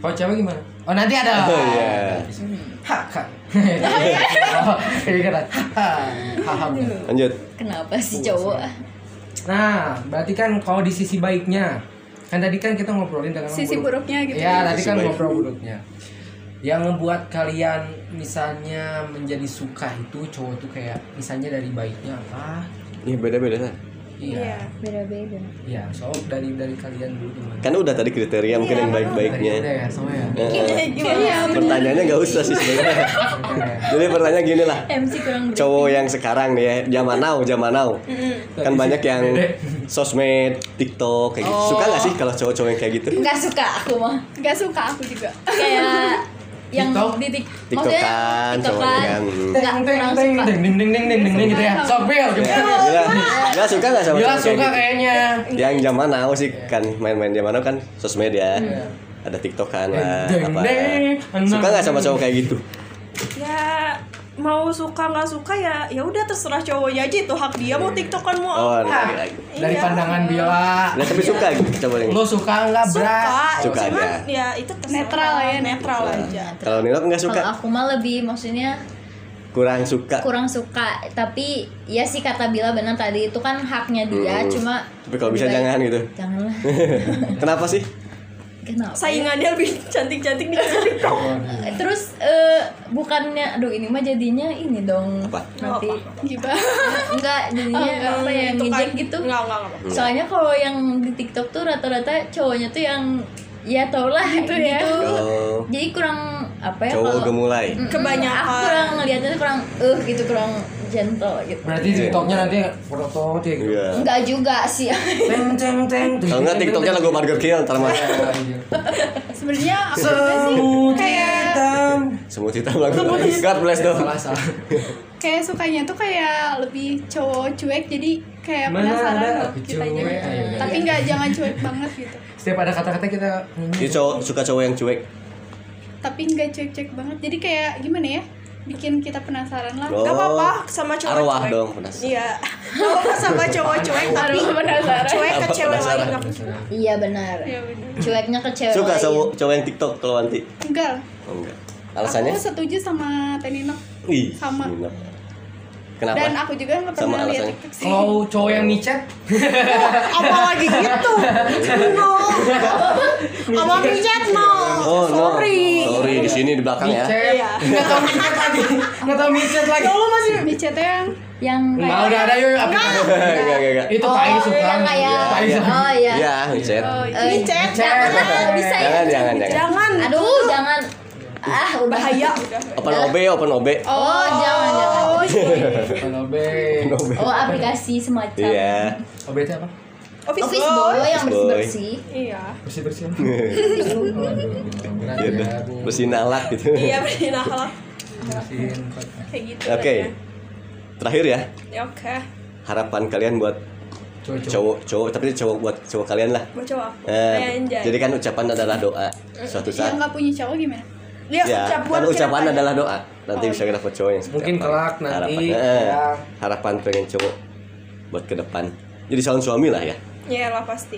[SPEAKER 2] Kalau cewek gimana? Oh nanti ada.
[SPEAKER 1] Oh, iya.
[SPEAKER 2] Hak. Oh, iya kan. Haham.
[SPEAKER 1] Lanjut.
[SPEAKER 5] Kenapa sih cowok?
[SPEAKER 2] Nah, berarti kan kalau di sisi baiknya, kan tadi kan kita ngobrolin dengan
[SPEAKER 3] sisi
[SPEAKER 2] buruk.
[SPEAKER 3] buruknya gitu
[SPEAKER 2] Ya, tadi
[SPEAKER 1] Sisi
[SPEAKER 2] kan
[SPEAKER 1] baik.
[SPEAKER 2] ngobrol buruknya. Yang membuat kalian misalnya menjadi suka itu cowok tuh kayak misalnya dari baiknya apa?
[SPEAKER 1] Ini beda-beda kan.
[SPEAKER 2] Iya.
[SPEAKER 5] Beda-beda.
[SPEAKER 2] Iya, so dari dari kalian dulu gimana?
[SPEAKER 1] Kan udah tadi kriteria mungkin yang
[SPEAKER 2] Dari
[SPEAKER 1] baik-baiknya.
[SPEAKER 2] udah ya, sama ya.
[SPEAKER 3] Iya,
[SPEAKER 1] Pertanyaannya nggak usah sih sebenarnya. Jadi pertanyaan gini lah.
[SPEAKER 5] MC kurang.
[SPEAKER 1] Cowok yang sekarang nih ya, zaman now, zaman now. Kan banyak yang sosmed, TikTok kayak gitu. Suka nggak sih kalau cowok-cowok yang kayak gitu?
[SPEAKER 5] Nggak suka aku mah.
[SPEAKER 3] nggak suka aku juga
[SPEAKER 5] Kayak yang
[SPEAKER 2] TikTok?
[SPEAKER 5] di tik
[SPEAKER 1] TikTokan, cowok kan.
[SPEAKER 5] Nggak
[SPEAKER 2] Teng teng
[SPEAKER 5] kurang suka.
[SPEAKER 2] ding ding ding ding ding ding gitu ya. Sok Bil.
[SPEAKER 1] Gila, gila suka nggak sama
[SPEAKER 2] Gila suka
[SPEAKER 1] gitu?
[SPEAKER 2] kayaknya.
[SPEAKER 1] Yang zaman now sih kan main-main zaman now kan sosmed ya. Ada TikTokan lah, apa.
[SPEAKER 2] deng.
[SPEAKER 1] Suka nggak sama cowok kayak gitu?
[SPEAKER 4] Ya mau suka nggak suka ya ya udah terserah cowoknya aja itu hak dia mau tiktokan mau
[SPEAKER 1] Oh,
[SPEAKER 4] apa
[SPEAKER 1] lagi-lagi.
[SPEAKER 2] Dari
[SPEAKER 4] Iya.
[SPEAKER 2] pandangan Bila.
[SPEAKER 1] Nah, tapi suka gitu cowok yang
[SPEAKER 2] Lo suka nggak, Bra?
[SPEAKER 4] suka,
[SPEAKER 1] Suka
[SPEAKER 4] cuman
[SPEAKER 1] aja.
[SPEAKER 4] ya itu terserah.
[SPEAKER 3] Netral ya,
[SPEAKER 4] netral aja
[SPEAKER 1] Kalau Nino nggak suka,
[SPEAKER 5] Kalau aku mah lebih maksudnya
[SPEAKER 1] kurang suka.
[SPEAKER 5] kurang suka tapi ya sih kata Bila benar tadi itu kan haknya dia
[SPEAKER 1] Hmm.
[SPEAKER 5] cuma
[SPEAKER 1] Tapi kalau bisa
[SPEAKER 5] baik-
[SPEAKER 1] jangan gitu.
[SPEAKER 5] janganlah
[SPEAKER 1] Kenapa sih?
[SPEAKER 5] Kenapa
[SPEAKER 4] saingannya lebih cantik-cantik di tiktok
[SPEAKER 5] terus eh, bukannya aduh ini mah jadinya ini dong.
[SPEAKER 1] Apa?
[SPEAKER 5] nanti
[SPEAKER 3] gimana?
[SPEAKER 5] Enggak jadinya apa ya
[SPEAKER 4] Itu kan-
[SPEAKER 5] ngejek gitu
[SPEAKER 4] nggak nggak nggak
[SPEAKER 5] soalnya kalau yang di TikTok tuh rata-rata cowoknya tuh yang ya tau lah gitu,
[SPEAKER 3] ya.
[SPEAKER 1] Oh,
[SPEAKER 5] jadi kurang apa ya
[SPEAKER 1] cowok
[SPEAKER 5] kalau
[SPEAKER 1] gemulai.
[SPEAKER 4] Kebanyakan.
[SPEAKER 5] aku kurang ngeliatnya tuh kurang eh gitu kurang gentle gitu
[SPEAKER 2] Berarti TikToknya nanti foto dia gitu.
[SPEAKER 1] Iya.
[SPEAKER 5] enggak juga sih
[SPEAKER 2] Teng teng teng.
[SPEAKER 1] Kalau nggak TikToknya lagu Burger Kill ntar mah.
[SPEAKER 3] sebenarnya aku juga sih
[SPEAKER 2] Semut
[SPEAKER 3] kayak
[SPEAKER 2] hitam.
[SPEAKER 1] Semut hitam lagu. God bless dong.
[SPEAKER 2] Salah salah.
[SPEAKER 3] kayak sukanya tuh kayak lebih cowok cuek jadi kayak
[SPEAKER 2] Mana
[SPEAKER 3] penasaran
[SPEAKER 2] ada
[SPEAKER 3] kitanya
[SPEAKER 2] cuek, ayo.
[SPEAKER 3] tapi nggak jangan cuek banget gitu
[SPEAKER 2] Setiap ada kata-kata kita
[SPEAKER 1] Ini cowok suka cowok yang cuek.
[SPEAKER 3] tapi nggak cuek-cuek banget jadi kayak gimana ya bikin kita penasaran lah
[SPEAKER 1] Oh.
[SPEAKER 4] nggak apa-apa sama cowok
[SPEAKER 1] Arwah
[SPEAKER 4] cuek
[SPEAKER 1] dong, penasaran.
[SPEAKER 4] iya nggak apa-apa sama cowok cuek tapi
[SPEAKER 3] penasaran
[SPEAKER 4] cuek ke cewek
[SPEAKER 1] penasaran?
[SPEAKER 4] lain nggak
[SPEAKER 5] iya benar
[SPEAKER 3] ya bener
[SPEAKER 5] cueknya ke cewek
[SPEAKER 1] Suka
[SPEAKER 5] lain.
[SPEAKER 1] cowok cowok yang TikTok kalau anti.
[SPEAKER 3] enggak
[SPEAKER 1] Oh enggak. Alasannya?
[SPEAKER 3] aku setuju sama Tenino
[SPEAKER 1] Ih,
[SPEAKER 3] sama.
[SPEAKER 1] Kenapa?
[SPEAKER 3] dan aku juga nggak
[SPEAKER 1] Sama
[SPEAKER 3] pernah lihat. TikTok sih
[SPEAKER 2] Kalau cowok yang micet,
[SPEAKER 4] apalagi gitu no sama micet no
[SPEAKER 1] Oh no.
[SPEAKER 4] sorry
[SPEAKER 1] Sorry di sini di belakang ya.
[SPEAKER 2] micet,
[SPEAKER 4] Iya.
[SPEAKER 2] nggak tahu micet lagi, nggak tahu micet lagi.
[SPEAKER 4] lu masih
[SPEAKER 3] micetnya yang
[SPEAKER 5] yang
[SPEAKER 2] Nggak
[SPEAKER 5] kayak
[SPEAKER 2] udah ada yuk, apa?
[SPEAKER 1] Enggak enggak enggak.
[SPEAKER 2] Itu
[SPEAKER 5] oh
[SPEAKER 2] Pai suka. Pai suka.
[SPEAKER 5] oh iya
[SPEAKER 1] Iya, micet.
[SPEAKER 3] oh,
[SPEAKER 4] micet
[SPEAKER 5] jangan bisa ya
[SPEAKER 1] Jangan jangan jangan.
[SPEAKER 4] jangan
[SPEAKER 5] aduh jangan ah udah
[SPEAKER 4] bahaya udah
[SPEAKER 1] Open OB, open OB.
[SPEAKER 5] oh jangan jangan
[SPEAKER 2] Kalau B,
[SPEAKER 5] oh aplikasi semacam
[SPEAKER 1] Iya.
[SPEAKER 2] OB itu apa?
[SPEAKER 4] office,
[SPEAKER 5] office boy yang
[SPEAKER 1] Office
[SPEAKER 5] bersih
[SPEAKER 1] boy.
[SPEAKER 5] bersih
[SPEAKER 4] iya
[SPEAKER 2] Bersih bersih. Berat
[SPEAKER 1] Ya
[SPEAKER 2] ya,
[SPEAKER 1] udah.
[SPEAKER 2] Bu.
[SPEAKER 1] Bersihin alat gitu.
[SPEAKER 4] iya bersihin akhlak
[SPEAKER 2] Bersihin.
[SPEAKER 4] kayak gitu
[SPEAKER 1] Oke.
[SPEAKER 4] lah
[SPEAKER 1] Terakhir ya,
[SPEAKER 4] ya. oke
[SPEAKER 1] harapan kalian buat
[SPEAKER 2] Cowok-cowok.
[SPEAKER 1] cowok cowok tapi cowok buat cowok kalian lah.
[SPEAKER 4] buat cowok
[SPEAKER 1] Eh, jadi kan ucapan adalah doa. Suatu
[SPEAKER 3] yang
[SPEAKER 1] saat
[SPEAKER 3] nggak punya cowok gimana
[SPEAKER 1] ya,
[SPEAKER 4] ucap buat
[SPEAKER 1] kan ucapan
[SPEAKER 4] kita.
[SPEAKER 1] adalah doa. Nanti
[SPEAKER 3] Oh,
[SPEAKER 1] bisa dapat cowok yang
[SPEAKER 2] Mungkin
[SPEAKER 1] apa.
[SPEAKER 2] kelak nanti,
[SPEAKER 1] Harapan, eh,
[SPEAKER 2] ya.
[SPEAKER 1] harapan pengen cowok buat ke depan. Jadi calon suami lah ya.
[SPEAKER 4] Iya lah pasti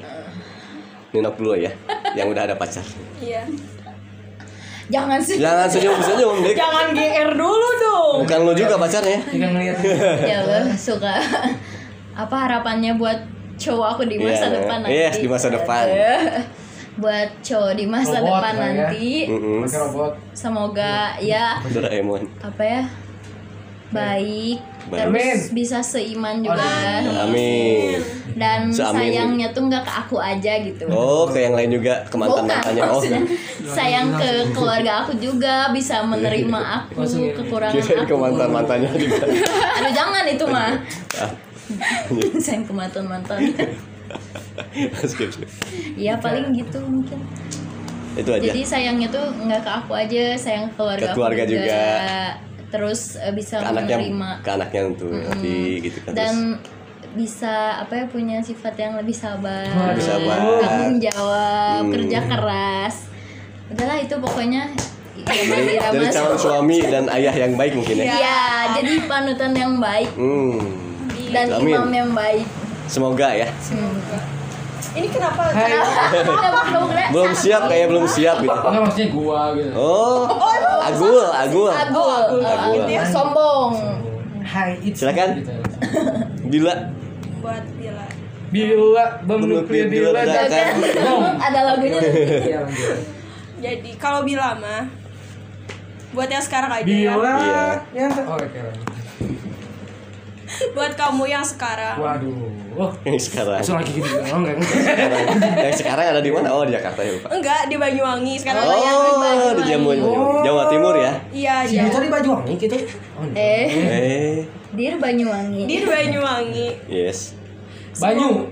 [SPEAKER 1] Ninok dulu ya, yang udah ada pacar.
[SPEAKER 4] iya
[SPEAKER 5] jangan sih
[SPEAKER 1] Jangan senyum-senyum, Dik.
[SPEAKER 4] jangan GR dulu dong
[SPEAKER 1] Bukan lu juga pacarnya.
[SPEAKER 2] Jika ngeliat
[SPEAKER 5] ya Allah suka apa harapannya buat cowok aku di masa
[SPEAKER 1] Iya,
[SPEAKER 5] depan nanti
[SPEAKER 1] yes, di masa depan.
[SPEAKER 5] Buat cowok di masa
[SPEAKER 2] Robot
[SPEAKER 5] depan
[SPEAKER 2] ya.
[SPEAKER 5] nanti
[SPEAKER 1] Mm-mm.
[SPEAKER 2] pakai robot.
[SPEAKER 5] semoga ya
[SPEAKER 1] Doraemon.
[SPEAKER 5] apa ya baik
[SPEAKER 1] Baik.
[SPEAKER 5] terus bisa seiman juga
[SPEAKER 1] Amin.
[SPEAKER 5] dan
[SPEAKER 1] Seamin.
[SPEAKER 5] sayangnya tuh nggak ke aku aja gitu
[SPEAKER 1] Oh, ke yang lain juga ke mantan mantannya. Oh,
[SPEAKER 5] sayang ke keluarga aku juga bisa menerima aku kekurangan
[SPEAKER 1] kirain
[SPEAKER 5] aku
[SPEAKER 1] ke mantan mantannya juga.
[SPEAKER 5] aduh jangan itu mah
[SPEAKER 1] Ah,
[SPEAKER 5] sayang ke mantan mantan
[SPEAKER 1] skip, skip.
[SPEAKER 5] ya paling gitu mungkin
[SPEAKER 1] Itu aja.
[SPEAKER 5] jadi sayangnya tuh nggak ke aku aja sayang ke keluarga,
[SPEAKER 1] Ke keluarga
[SPEAKER 5] aku
[SPEAKER 1] juga.
[SPEAKER 5] terus eh, bisa
[SPEAKER 1] Ke anaknya,
[SPEAKER 5] menerima
[SPEAKER 1] ke anaknya tuh nanti gitu kan.
[SPEAKER 5] dan
[SPEAKER 1] Terus
[SPEAKER 5] bisa apa ya punya sifat yang lebih sabar,
[SPEAKER 1] Lebih sabar.
[SPEAKER 5] tanggung jawab,
[SPEAKER 1] Hmm.
[SPEAKER 5] kerja keras. Udahlah itu pokoknya
[SPEAKER 1] dari,
[SPEAKER 5] irama
[SPEAKER 1] dari calon suami dan ayah yang baik mungkin ya.
[SPEAKER 5] Iya, jadi panutan yang baik
[SPEAKER 1] Hmm.
[SPEAKER 5] dan
[SPEAKER 1] Amin.
[SPEAKER 5] imam yang baik.
[SPEAKER 1] Semoga ya.
[SPEAKER 5] Semoga.
[SPEAKER 4] ini kenapa
[SPEAKER 2] Hai.
[SPEAKER 5] Kenapa
[SPEAKER 1] Belum siap kayak belum siap gitu.
[SPEAKER 2] Enggak maksudnya gua gitu.
[SPEAKER 1] Oh, agul, agul.
[SPEAKER 5] Agul,
[SPEAKER 1] Agul.
[SPEAKER 5] agul. sombong.
[SPEAKER 2] Hai, it's
[SPEAKER 1] Silakan.
[SPEAKER 2] Gitu.
[SPEAKER 1] Bila
[SPEAKER 4] buat Bila
[SPEAKER 2] Bila diledakan.
[SPEAKER 1] diledakan.
[SPEAKER 2] Bom.
[SPEAKER 5] Ada lagunya.
[SPEAKER 2] Iya,
[SPEAKER 4] jadi kalau Bila mah buat yang sekarang aja ya
[SPEAKER 2] Bila
[SPEAKER 1] Iya.
[SPEAKER 2] yang oh, oke.
[SPEAKER 4] Buat kamu yang sekarang
[SPEAKER 2] Waduh. Oh,
[SPEAKER 1] yang sekarang.
[SPEAKER 2] langsung lagi gitu. Oh, enggak.
[SPEAKER 1] Sekarang. yang sekarang ada di mana? Oh, di Jakarta ya, Pak.
[SPEAKER 4] enggak di Banyuwangi sekarang
[SPEAKER 1] Oh, di Jamu,
[SPEAKER 2] Oh.
[SPEAKER 1] Jawa Timur ya.
[SPEAKER 4] iya
[SPEAKER 2] Si
[SPEAKER 4] iya
[SPEAKER 2] Duta di Banyuwangi gitu. Oh, enggak.
[SPEAKER 5] Eh,
[SPEAKER 1] Eh,
[SPEAKER 5] dir Banyuwangi.
[SPEAKER 4] di Banyuwangi
[SPEAKER 1] yes.
[SPEAKER 2] Banyu.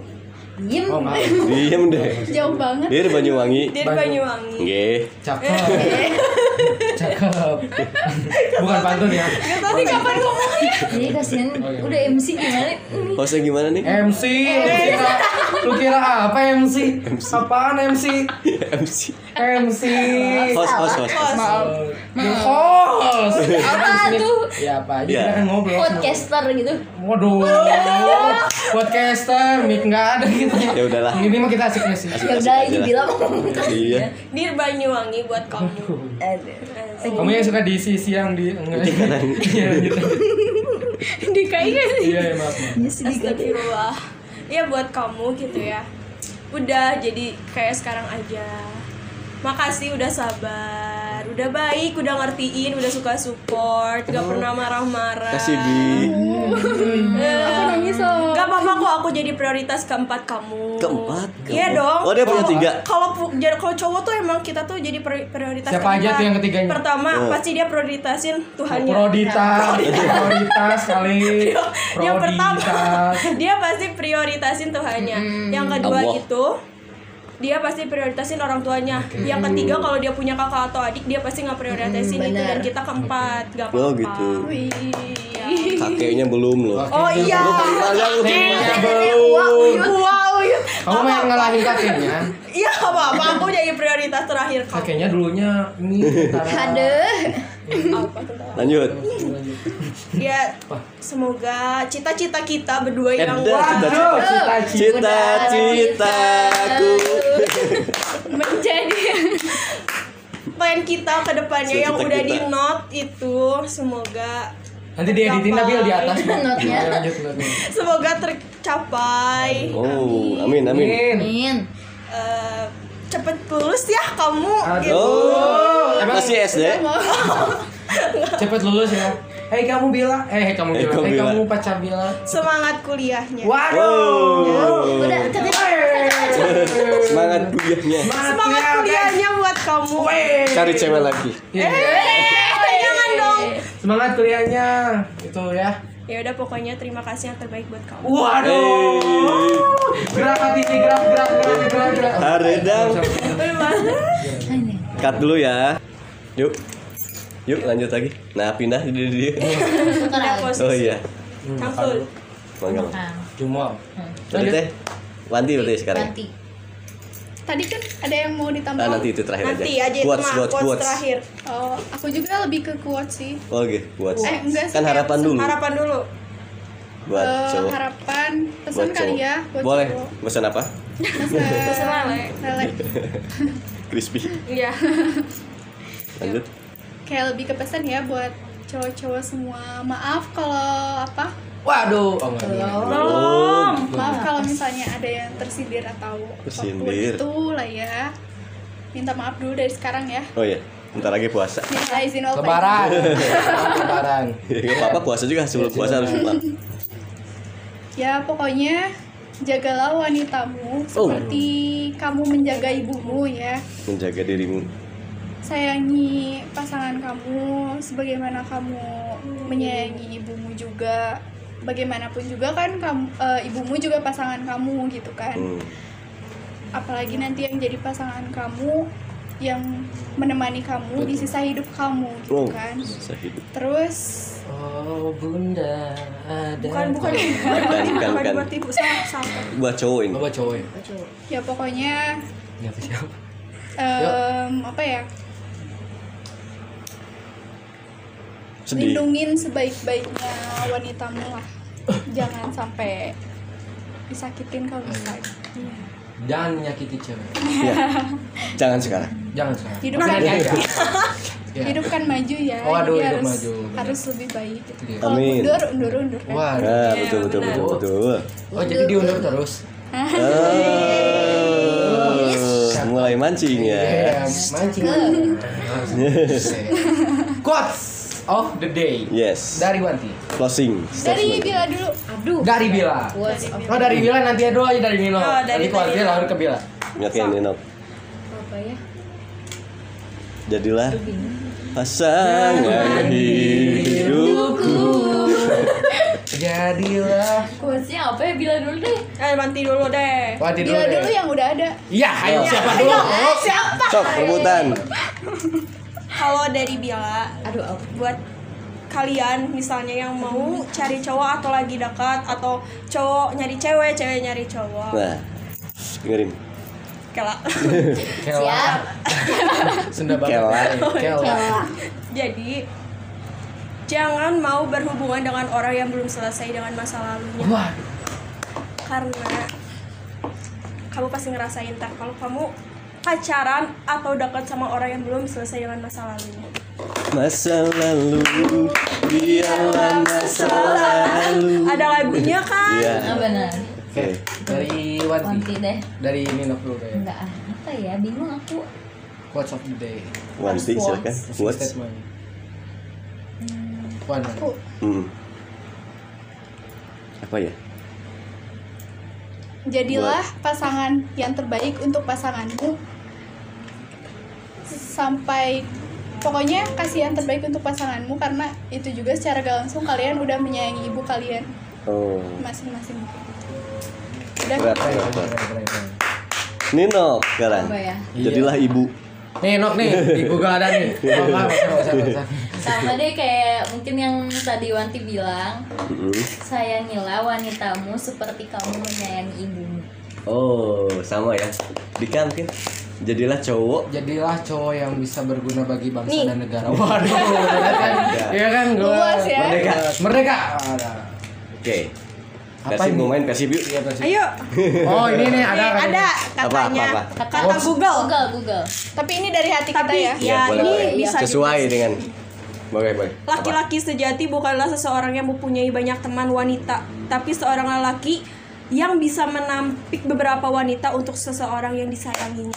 [SPEAKER 5] Diem.
[SPEAKER 2] Oh.
[SPEAKER 1] Diem deh.
[SPEAKER 3] jauh banget
[SPEAKER 1] Dia di Banyuwangi.
[SPEAKER 4] di
[SPEAKER 2] Banyu.
[SPEAKER 4] Banyuwangi
[SPEAKER 1] Nggih.
[SPEAKER 2] Cakep. Cakep. Bukan pantun ya.
[SPEAKER 4] tadi kapan ngomongnya
[SPEAKER 5] Jadi kasihan
[SPEAKER 2] Oh, iya.
[SPEAKER 5] udah MC gimana?
[SPEAKER 1] Hostnya gimana nih?
[SPEAKER 2] MC, kira, lu kira apa MC? Apaan MC?
[SPEAKER 1] MC.
[SPEAKER 2] MC.
[SPEAKER 1] Host, host, host.
[SPEAKER 2] Maaf. Host.
[SPEAKER 5] Apa tuh?
[SPEAKER 2] Ya apa aja
[SPEAKER 1] Ya.
[SPEAKER 2] kita kan ngobrol.
[SPEAKER 5] Podcaster gitu.
[SPEAKER 2] Waduh. Podcaster, mic nggak ada gitu.
[SPEAKER 1] Ya udahlah.
[SPEAKER 2] Ini mah kita asik sih.
[SPEAKER 5] Ya udah ini bilang
[SPEAKER 1] Iya.
[SPEAKER 4] di Banyuwangi buat kamu
[SPEAKER 2] Kamu yang suka di sisi yang di enggak. Iya, gitu.
[SPEAKER 3] Kan sih
[SPEAKER 2] Iya, ya, maaf.
[SPEAKER 4] Astagfirullah ya buat kamu gitu ya. Udah jadi kayak sekarang aja. Makasih udah sabar udah baik udah ngertiin udah suka support gak pernah marah-marah
[SPEAKER 1] Kasih Bi.
[SPEAKER 4] aku
[SPEAKER 3] nangis loh
[SPEAKER 4] Gak apa-apa kok aku jadi prioritas keempat kamu.
[SPEAKER 1] Keempat,
[SPEAKER 4] Iya dong.
[SPEAKER 1] Oh, dia punya
[SPEAKER 4] Kalau-
[SPEAKER 1] tiga.
[SPEAKER 4] Kalau kalau cowok tuh emang kita tuh jadi pri- prioritas
[SPEAKER 2] Siapa aja
[SPEAKER 4] keempat.
[SPEAKER 2] tuh yang ketiganya?
[SPEAKER 4] Pertama
[SPEAKER 1] Oh.
[SPEAKER 4] pasti dia prioritasin Tuhannya.
[SPEAKER 2] Proditas, prioritas kali.
[SPEAKER 4] yang pertama dia pasti prioritasin Tuhannya. Yang kedua
[SPEAKER 1] Allah.
[SPEAKER 4] itu dia pasti prioritasin orang tuanya. Yang ketiga kalau dia punya kakak atau adik dia pasti nggak prioritasin itu
[SPEAKER 5] benar.
[SPEAKER 4] dan kita keempat gak apa-apa.
[SPEAKER 1] Oh, gitu.
[SPEAKER 4] Iya.
[SPEAKER 1] Kakeknya belum loh.
[SPEAKER 4] Oh iya.
[SPEAKER 1] Lu
[SPEAKER 2] belum.
[SPEAKER 4] Wow, iya.
[SPEAKER 2] Kamu mah yang ngalahin kakeknya.
[SPEAKER 4] Iya nggak apa-apa, aku jadi prioritas terakhir kamu.
[SPEAKER 2] Kakeknya dulunya ini.
[SPEAKER 5] Ada.
[SPEAKER 4] Apa tentang?
[SPEAKER 1] Lanjut.
[SPEAKER 4] Ya, semoga cita-cita kita berdua yang
[SPEAKER 1] Ada
[SPEAKER 4] wah,
[SPEAKER 1] cita-cita.
[SPEAKER 2] Cita-cita.
[SPEAKER 1] Cita-citaku.
[SPEAKER 3] menjadi
[SPEAKER 4] plan kita ke depannya yang udah di note itu semoga
[SPEAKER 2] Nanti dieditin tapi di atas. Ya, notnya.
[SPEAKER 4] Semoga tercapai.
[SPEAKER 1] Oh, amin amin.
[SPEAKER 2] Amin.
[SPEAKER 5] Min.
[SPEAKER 4] Eh, cepet lulus ya kamu.
[SPEAKER 2] Aduh.
[SPEAKER 4] Gitu.
[SPEAKER 1] Oh,
[SPEAKER 2] Emang-
[SPEAKER 1] masih SD?
[SPEAKER 2] Cepet lulus ya. Hei kamu bila, eh kamu
[SPEAKER 1] Hei,
[SPEAKER 2] bila,
[SPEAKER 1] kamu
[SPEAKER 2] kamu pacar bila.
[SPEAKER 4] Semangat kuliahnya.
[SPEAKER 2] Waduh.
[SPEAKER 5] Udah, tapi
[SPEAKER 1] Semangat kuliahnya.
[SPEAKER 4] Semangat kuliahnya buat kamu.
[SPEAKER 1] Cari cewek lagi.
[SPEAKER 4] Eh, jangan dong.
[SPEAKER 2] Semangat kuliahnya. Itu ya.
[SPEAKER 4] Ya udah pokoknya terima kasih yang terbaik buat kamu.
[SPEAKER 2] Waduh. Gerak hati gerak, gerak, gerak, gerak, gerak.
[SPEAKER 1] Haredang. Cut dulu ya. Yuk. Yuk lanjut lagi. Nah, pindah di dia. Oh iya.
[SPEAKER 4] Cangkul.
[SPEAKER 1] Mangga.
[SPEAKER 2] Cuma.
[SPEAKER 1] Lanjut teh. Wanti berarti sekarang.
[SPEAKER 5] Nanti.
[SPEAKER 3] Tadi kan ada yang mau ditambah.
[SPEAKER 1] Ah, nanti itu terakhir
[SPEAKER 4] Nanti
[SPEAKER 1] aja.
[SPEAKER 4] aja
[SPEAKER 1] Quotes, quotes,
[SPEAKER 4] quotes
[SPEAKER 1] quotes.
[SPEAKER 4] terakhir.
[SPEAKER 3] Oh, aku juga lebih ke quote sih.
[SPEAKER 1] Oke, quotes.
[SPEAKER 3] Eh, enggak sih,
[SPEAKER 1] Kan harapan dulu
[SPEAKER 4] Harapan dulu.
[SPEAKER 1] buat
[SPEAKER 3] Eh,
[SPEAKER 1] cowok.
[SPEAKER 3] harapan pesan
[SPEAKER 1] Buat
[SPEAKER 3] kali ya buat
[SPEAKER 1] Boleh.
[SPEAKER 3] cowok.
[SPEAKER 1] Pesan apa?
[SPEAKER 3] Pesan
[SPEAKER 4] Pesan lele.
[SPEAKER 3] lele.
[SPEAKER 1] Crispy.
[SPEAKER 4] Iya.
[SPEAKER 1] Lanjut.
[SPEAKER 3] Kayak lebih ke pesan ya buat cowok-cowok semua. Maaf kalau apa?
[SPEAKER 2] Waduh. Oh, enggak.
[SPEAKER 1] Oh,
[SPEAKER 3] Maaf kalau misalnya ada yang tersindir atau
[SPEAKER 1] Tersindir.
[SPEAKER 3] itu lah ya. Minta maaf dulu dari sekarang ya.
[SPEAKER 1] Oh iya. Bentar lagi puasa.
[SPEAKER 3] Minta izin
[SPEAKER 2] Lebaran. Lebaran.
[SPEAKER 1] Gak apa-apa puasa juga sebelum puasa harus pulang.
[SPEAKER 3] Ya pokoknya jagalah wanitamu seperti kamu menjaga ibumu ya.
[SPEAKER 1] Menjaga dirimu.
[SPEAKER 3] Sayangi pasangan kamu sebagaimana kamu menyayangi ibumu juga. Bagaimanapun juga kan kamu, eh, ibumu juga pasangan kamu gitu kan.
[SPEAKER 1] Hmm.
[SPEAKER 3] Apalagi nanti yang jadi pasangan kamu yang menemani kamu di sisa hidup kamu gitu
[SPEAKER 1] Oh,
[SPEAKER 3] kan.
[SPEAKER 1] hidup.
[SPEAKER 3] Terus
[SPEAKER 2] Oh, Bunda ada.
[SPEAKER 4] Bukan bukan
[SPEAKER 1] Bukan, bukan,
[SPEAKER 4] bukan
[SPEAKER 1] bukan.
[SPEAKER 4] buat ibu salah salah.
[SPEAKER 1] Buat cowok ini.
[SPEAKER 2] Apa cowok ya?
[SPEAKER 3] ya pokoknya
[SPEAKER 2] Siapa siapa?
[SPEAKER 3] em, apa ya?
[SPEAKER 1] Sedih.
[SPEAKER 3] lindungin sebaik-baiknya wanitamu lah jangan sampai disakitin kalau bisa
[SPEAKER 2] Jangan menyakiti cewek.
[SPEAKER 1] Iya. Jangan sekarang.
[SPEAKER 2] Jangan sekarang.
[SPEAKER 3] Hidup kan-.
[SPEAKER 2] Ya.
[SPEAKER 3] hidup kan maju ya
[SPEAKER 2] Oh, aduh, hidup
[SPEAKER 3] harus
[SPEAKER 2] maju,
[SPEAKER 3] harus lebih baik gitu.
[SPEAKER 2] Iya.
[SPEAKER 3] kalau
[SPEAKER 1] Amin.
[SPEAKER 3] mundur undur undur kan
[SPEAKER 2] Wah.
[SPEAKER 1] Nah, betul betul
[SPEAKER 4] benar.
[SPEAKER 1] betul betul.
[SPEAKER 2] Oh, jadi diundur terus.
[SPEAKER 1] Ah, mulai mancing ya.
[SPEAKER 2] Iya, mancing. Quotes of the day.
[SPEAKER 1] Yes.
[SPEAKER 2] Dari Wanti.
[SPEAKER 1] Closing
[SPEAKER 3] dari
[SPEAKER 1] statement.
[SPEAKER 3] bila dulu
[SPEAKER 5] Aduh.
[SPEAKER 2] Dari Bila.
[SPEAKER 5] Of
[SPEAKER 2] Oh, dari Bila nanti dulu aja dari Nino.
[SPEAKER 4] Oh, dari
[SPEAKER 2] Nanti Wanti lalu ke Bila.
[SPEAKER 1] Oke, Nino.
[SPEAKER 5] apa ya?
[SPEAKER 1] Jadilah pasangan hidupku.
[SPEAKER 2] Jadilah.
[SPEAKER 5] Quotesnya apa ya? Bilang dulu deh.
[SPEAKER 4] Eh nanti dulu deh.
[SPEAKER 2] Wanti dulu.
[SPEAKER 3] bila
[SPEAKER 2] deh.
[SPEAKER 3] dulu yang udah ada
[SPEAKER 2] Iya, ayo siapa dulu?
[SPEAKER 1] Sok rebutan.
[SPEAKER 4] Kalau dari Bila
[SPEAKER 5] Aduh, apa?
[SPEAKER 4] buat kalian misalnya yang mau cari cowok atau lagi dekat atau cowok nyari cewek, cewek nyari cowok.
[SPEAKER 1] Nah, dengerin.
[SPEAKER 4] Kela.
[SPEAKER 2] Kela. Sunda banget.
[SPEAKER 1] Kela.
[SPEAKER 2] Kela.
[SPEAKER 4] Jadi jangan mau berhubungan dengan orang yang belum selesai dengan masa lalunya
[SPEAKER 2] Wah,
[SPEAKER 4] karena kamu pasti ngerasain ntar kalau kamu pacaran atau dekat sama orang yang belum selesai dengan masa lalunya.
[SPEAKER 1] Masa lalu biarlah masa lalu.
[SPEAKER 4] Ada lagunya kan?
[SPEAKER 1] Iya.
[SPEAKER 5] Ah, benar.
[SPEAKER 2] Oke, dari Wanti.
[SPEAKER 5] Wanti deh.
[SPEAKER 2] Dari Nino dulu deh.
[SPEAKER 5] Enggak ah, apa ya? Bingung aku.
[SPEAKER 2] Quotes of the day.
[SPEAKER 1] Wanti silakan. What?
[SPEAKER 2] statement. One.
[SPEAKER 3] aku
[SPEAKER 1] Hmm. Apa ya?
[SPEAKER 3] jadilah pasangan yang terbaik untuk pasanganmu sampai pokoknya kasih yang terbaik untuk pasanganmu karena itu juga secara gak langsung kalian udah menyayangi ibu kalian
[SPEAKER 1] Oh.
[SPEAKER 3] masing-masing udah
[SPEAKER 1] Berat, berat, berat. Nino sekarang.
[SPEAKER 5] Ya?
[SPEAKER 1] Jadilah ibu.
[SPEAKER 2] Nih, Nok nih, di Google ada nih. Oh.
[SPEAKER 5] Sama deh kayak mungkin yang tadi Wanti bilang, sayangilah wanitamu seperti kamu menyayangi ibumu.
[SPEAKER 1] Oh, sama ya. Dika mungkin jadilah cowok
[SPEAKER 2] Jadilah cowok yang bisa berguna bagi bangsa
[SPEAKER 4] Nih.
[SPEAKER 2] dan negara. Waduh, kan? Iya kan, gua.
[SPEAKER 3] Luas ya.
[SPEAKER 1] Merdeka.
[SPEAKER 2] Merdeka.
[SPEAKER 1] Oke.
[SPEAKER 2] Apa
[SPEAKER 1] Persib
[SPEAKER 2] ini?
[SPEAKER 1] mau main Persib yuk.
[SPEAKER 2] Iya, Persib.
[SPEAKER 4] Ayo.
[SPEAKER 2] Oh, ini nih ada.
[SPEAKER 4] Nih, ada
[SPEAKER 1] Apa,
[SPEAKER 4] katanya.
[SPEAKER 1] apa,
[SPEAKER 5] apa?
[SPEAKER 4] Kata Google.
[SPEAKER 5] Google, Google.
[SPEAKER 3] tapi ini dari hati kita
[SPEAKER 4] Tapi
[SPEAKER 3] ya
[SPEAKER 4] ya,
[SPEAKER 1] boleh,
[SPEAKER 4] ini
[SPEAKER 1] boleh.
[SPEAKER 4] bisa
[SPEAKER 1] sesuai
[SPEAKER 4] juga
[SPEAKER 1] dengan Boleh, boleh. Apa?
[SPEAKER 4] Laki-laki sejati bukanlah seseorang yang mempunyai banyak teman wanita, tapi seorang lelaki yang bisa menampik beberapa wanita untuk seseorang yang disayanginya.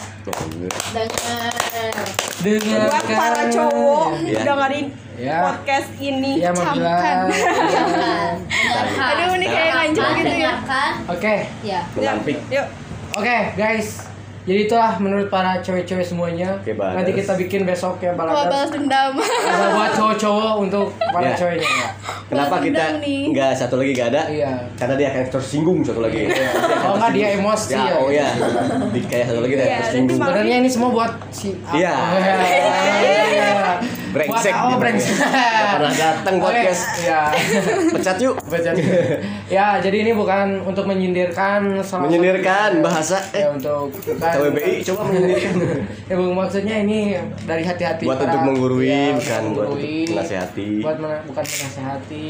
[SPEAKER 5] Dengar.
[SPEAKER 4] Buat para cowok
[SPEAKER 1] Iya.
[SPEAKER 4] dengerin
[SPEAKER 2] Ya.
[SPEAKER 4] podcast ini.
[SPEAKER 2] Ya.
[SPEAKER 3] Camkan.
[SPEAKER 5] Dengarkan.
[SPEAKER 3] Aduh, ini kayak lanjut gitu ya.
[SPEAKER 2] Oke.
[SPEAKER 5] Ya.
[SPEAKER 1] Menampik.
[SPEAKER 4] Yuk.
[SPEAKER 2] Oke, guys. Jadi itulah menurut para cewek-cewek semuanya.
[SPEAKER 1] Oke, balas.
[SPEAKER 2] Nanti kita bikin besok ya
[SPEAKER 3] Wah,
[SPEAKER 2] baladas.
[SPEAKER 3] balas dendam.
[SPEAKER 2] Ada buat cowok-cowok untuk para
[SPEAKER 1] Ya.
[SPEAKER 2] ceweknya ya.
[SPEAKER 1] Kenapa
[SPEAKER 3] Balas
[SPEAKER 1] kita nggak satu lagi nggak ada?
[SPEAKER 2] Iya.
[SPEAKER 1] Karena dia akan tersinggung satu lagi.
[SPEAKER 2] Kalau nggak dia emosi
[SPEAKER 1] Ya,
[SPEAKER 2] ya.
[SPEAKER 1] oh ya. Di kayak satu lagi dia
[SPEAKER 4] Iya,
[SPEAKER 1] tersinggung.
[SPEAKER 2] Sebenarnya ini semua buat si
[SPEAKER 1] Iya. Brengsek
[SPEAKER 2] oh, brengsek.
[SPEAKER 1] Pernah datang podcast.
[SPEAKER 2] Iya.
[SPEAKER 1] Pecat yuk.
[SPEAKER 2] Baca. ya, jadi ini bukan untuk menyindirkan salah
[SPEAKER 1] Menyindirkan bahasa
[SPEAKER 2] ya
[SPEAKER 1] eh
[SPEAKER 2] untuk bukan
[SPEAKER 1] KWBI coba menyindirkan.
[SPEAKER 2] ya bu, maksudnya ini dari hati-hati
[SPEAKER 1] Buat
[SPEAKER 2] para-
[SPEAKER 1] untuk menggurui,
[SPEAKER 2] ya,
[SPEAKER 1] bukan buat untuk
[SPEAKER 2] menggurui,
[SPEAKER 1] menasehati.
[SPEAKER 2] buat mena- bukan menasehati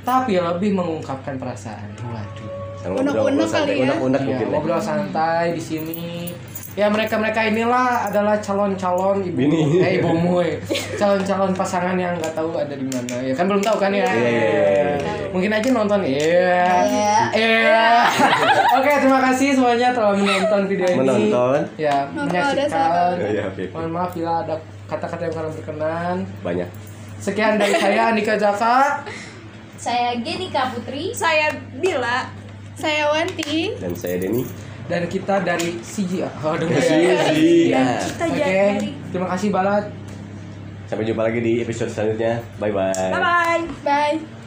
[SPEAKER 2] tapi lebih mengungkapkan perasaan waduh
[SPEAKER 1] Sama
[SPEAKER 3] Unek-unek kali ya.
[SPEAKER 1] Unek-unek
[SPEAKER 2] Iya,
[SPEAKER 1] mungkin. ya.
[SPEAKER 2] ngobrol santai di sini ya mereka mereka inilah adalah calon-calon ibu
[SPEAKER 1] Bini.
[SPEAKER 2] eh ibumu eh. calon-calon pasangan yang nggak tahu ada di mana ya kan belum tahu kan ya
[SPEAKER 1] Iya, iya, iya,
[SPEAKER 2] mungkin aja nonton iya
[SPEAKER 5] Iya.
[SPEAKER 2] iya oke terima kasih semuanya telah menonton video ini
[SPEAKER 1] Menonton.
[SPEAKER 2] ya menyaksikan mohon maaf bila ada kata-kata yang kurang berkenan
[SPEAKER 1] Banyak.
[SPEAKER 2] sekian dari saya Andika Jaka
[SPEAKER 5] Saya Genika Putri.
[SPEAKER 4] Saya Bila.
[SPEAKER 3] Saya Wanti.
[SPEAKER 1] Dan saya Denny.
[SPEAKER 2] Dan kita dari CG oh dengar
[SPEAKER 1] Iya,
[SPEAKER 2] ya
[SPEAKER 1] iya.
[SPEAKER 4] Kita
[SPEAKER 2] Oke,
[SPEAKER 4] jadi.
[SPEAKER 2] terima kasih Balat.
[SPEAKER 1] Sampai jumpa lagi di episode selanjutnya. Bye bye.
[SPEAKER 4] Bye bye.
[SPEAKER 3] Bye.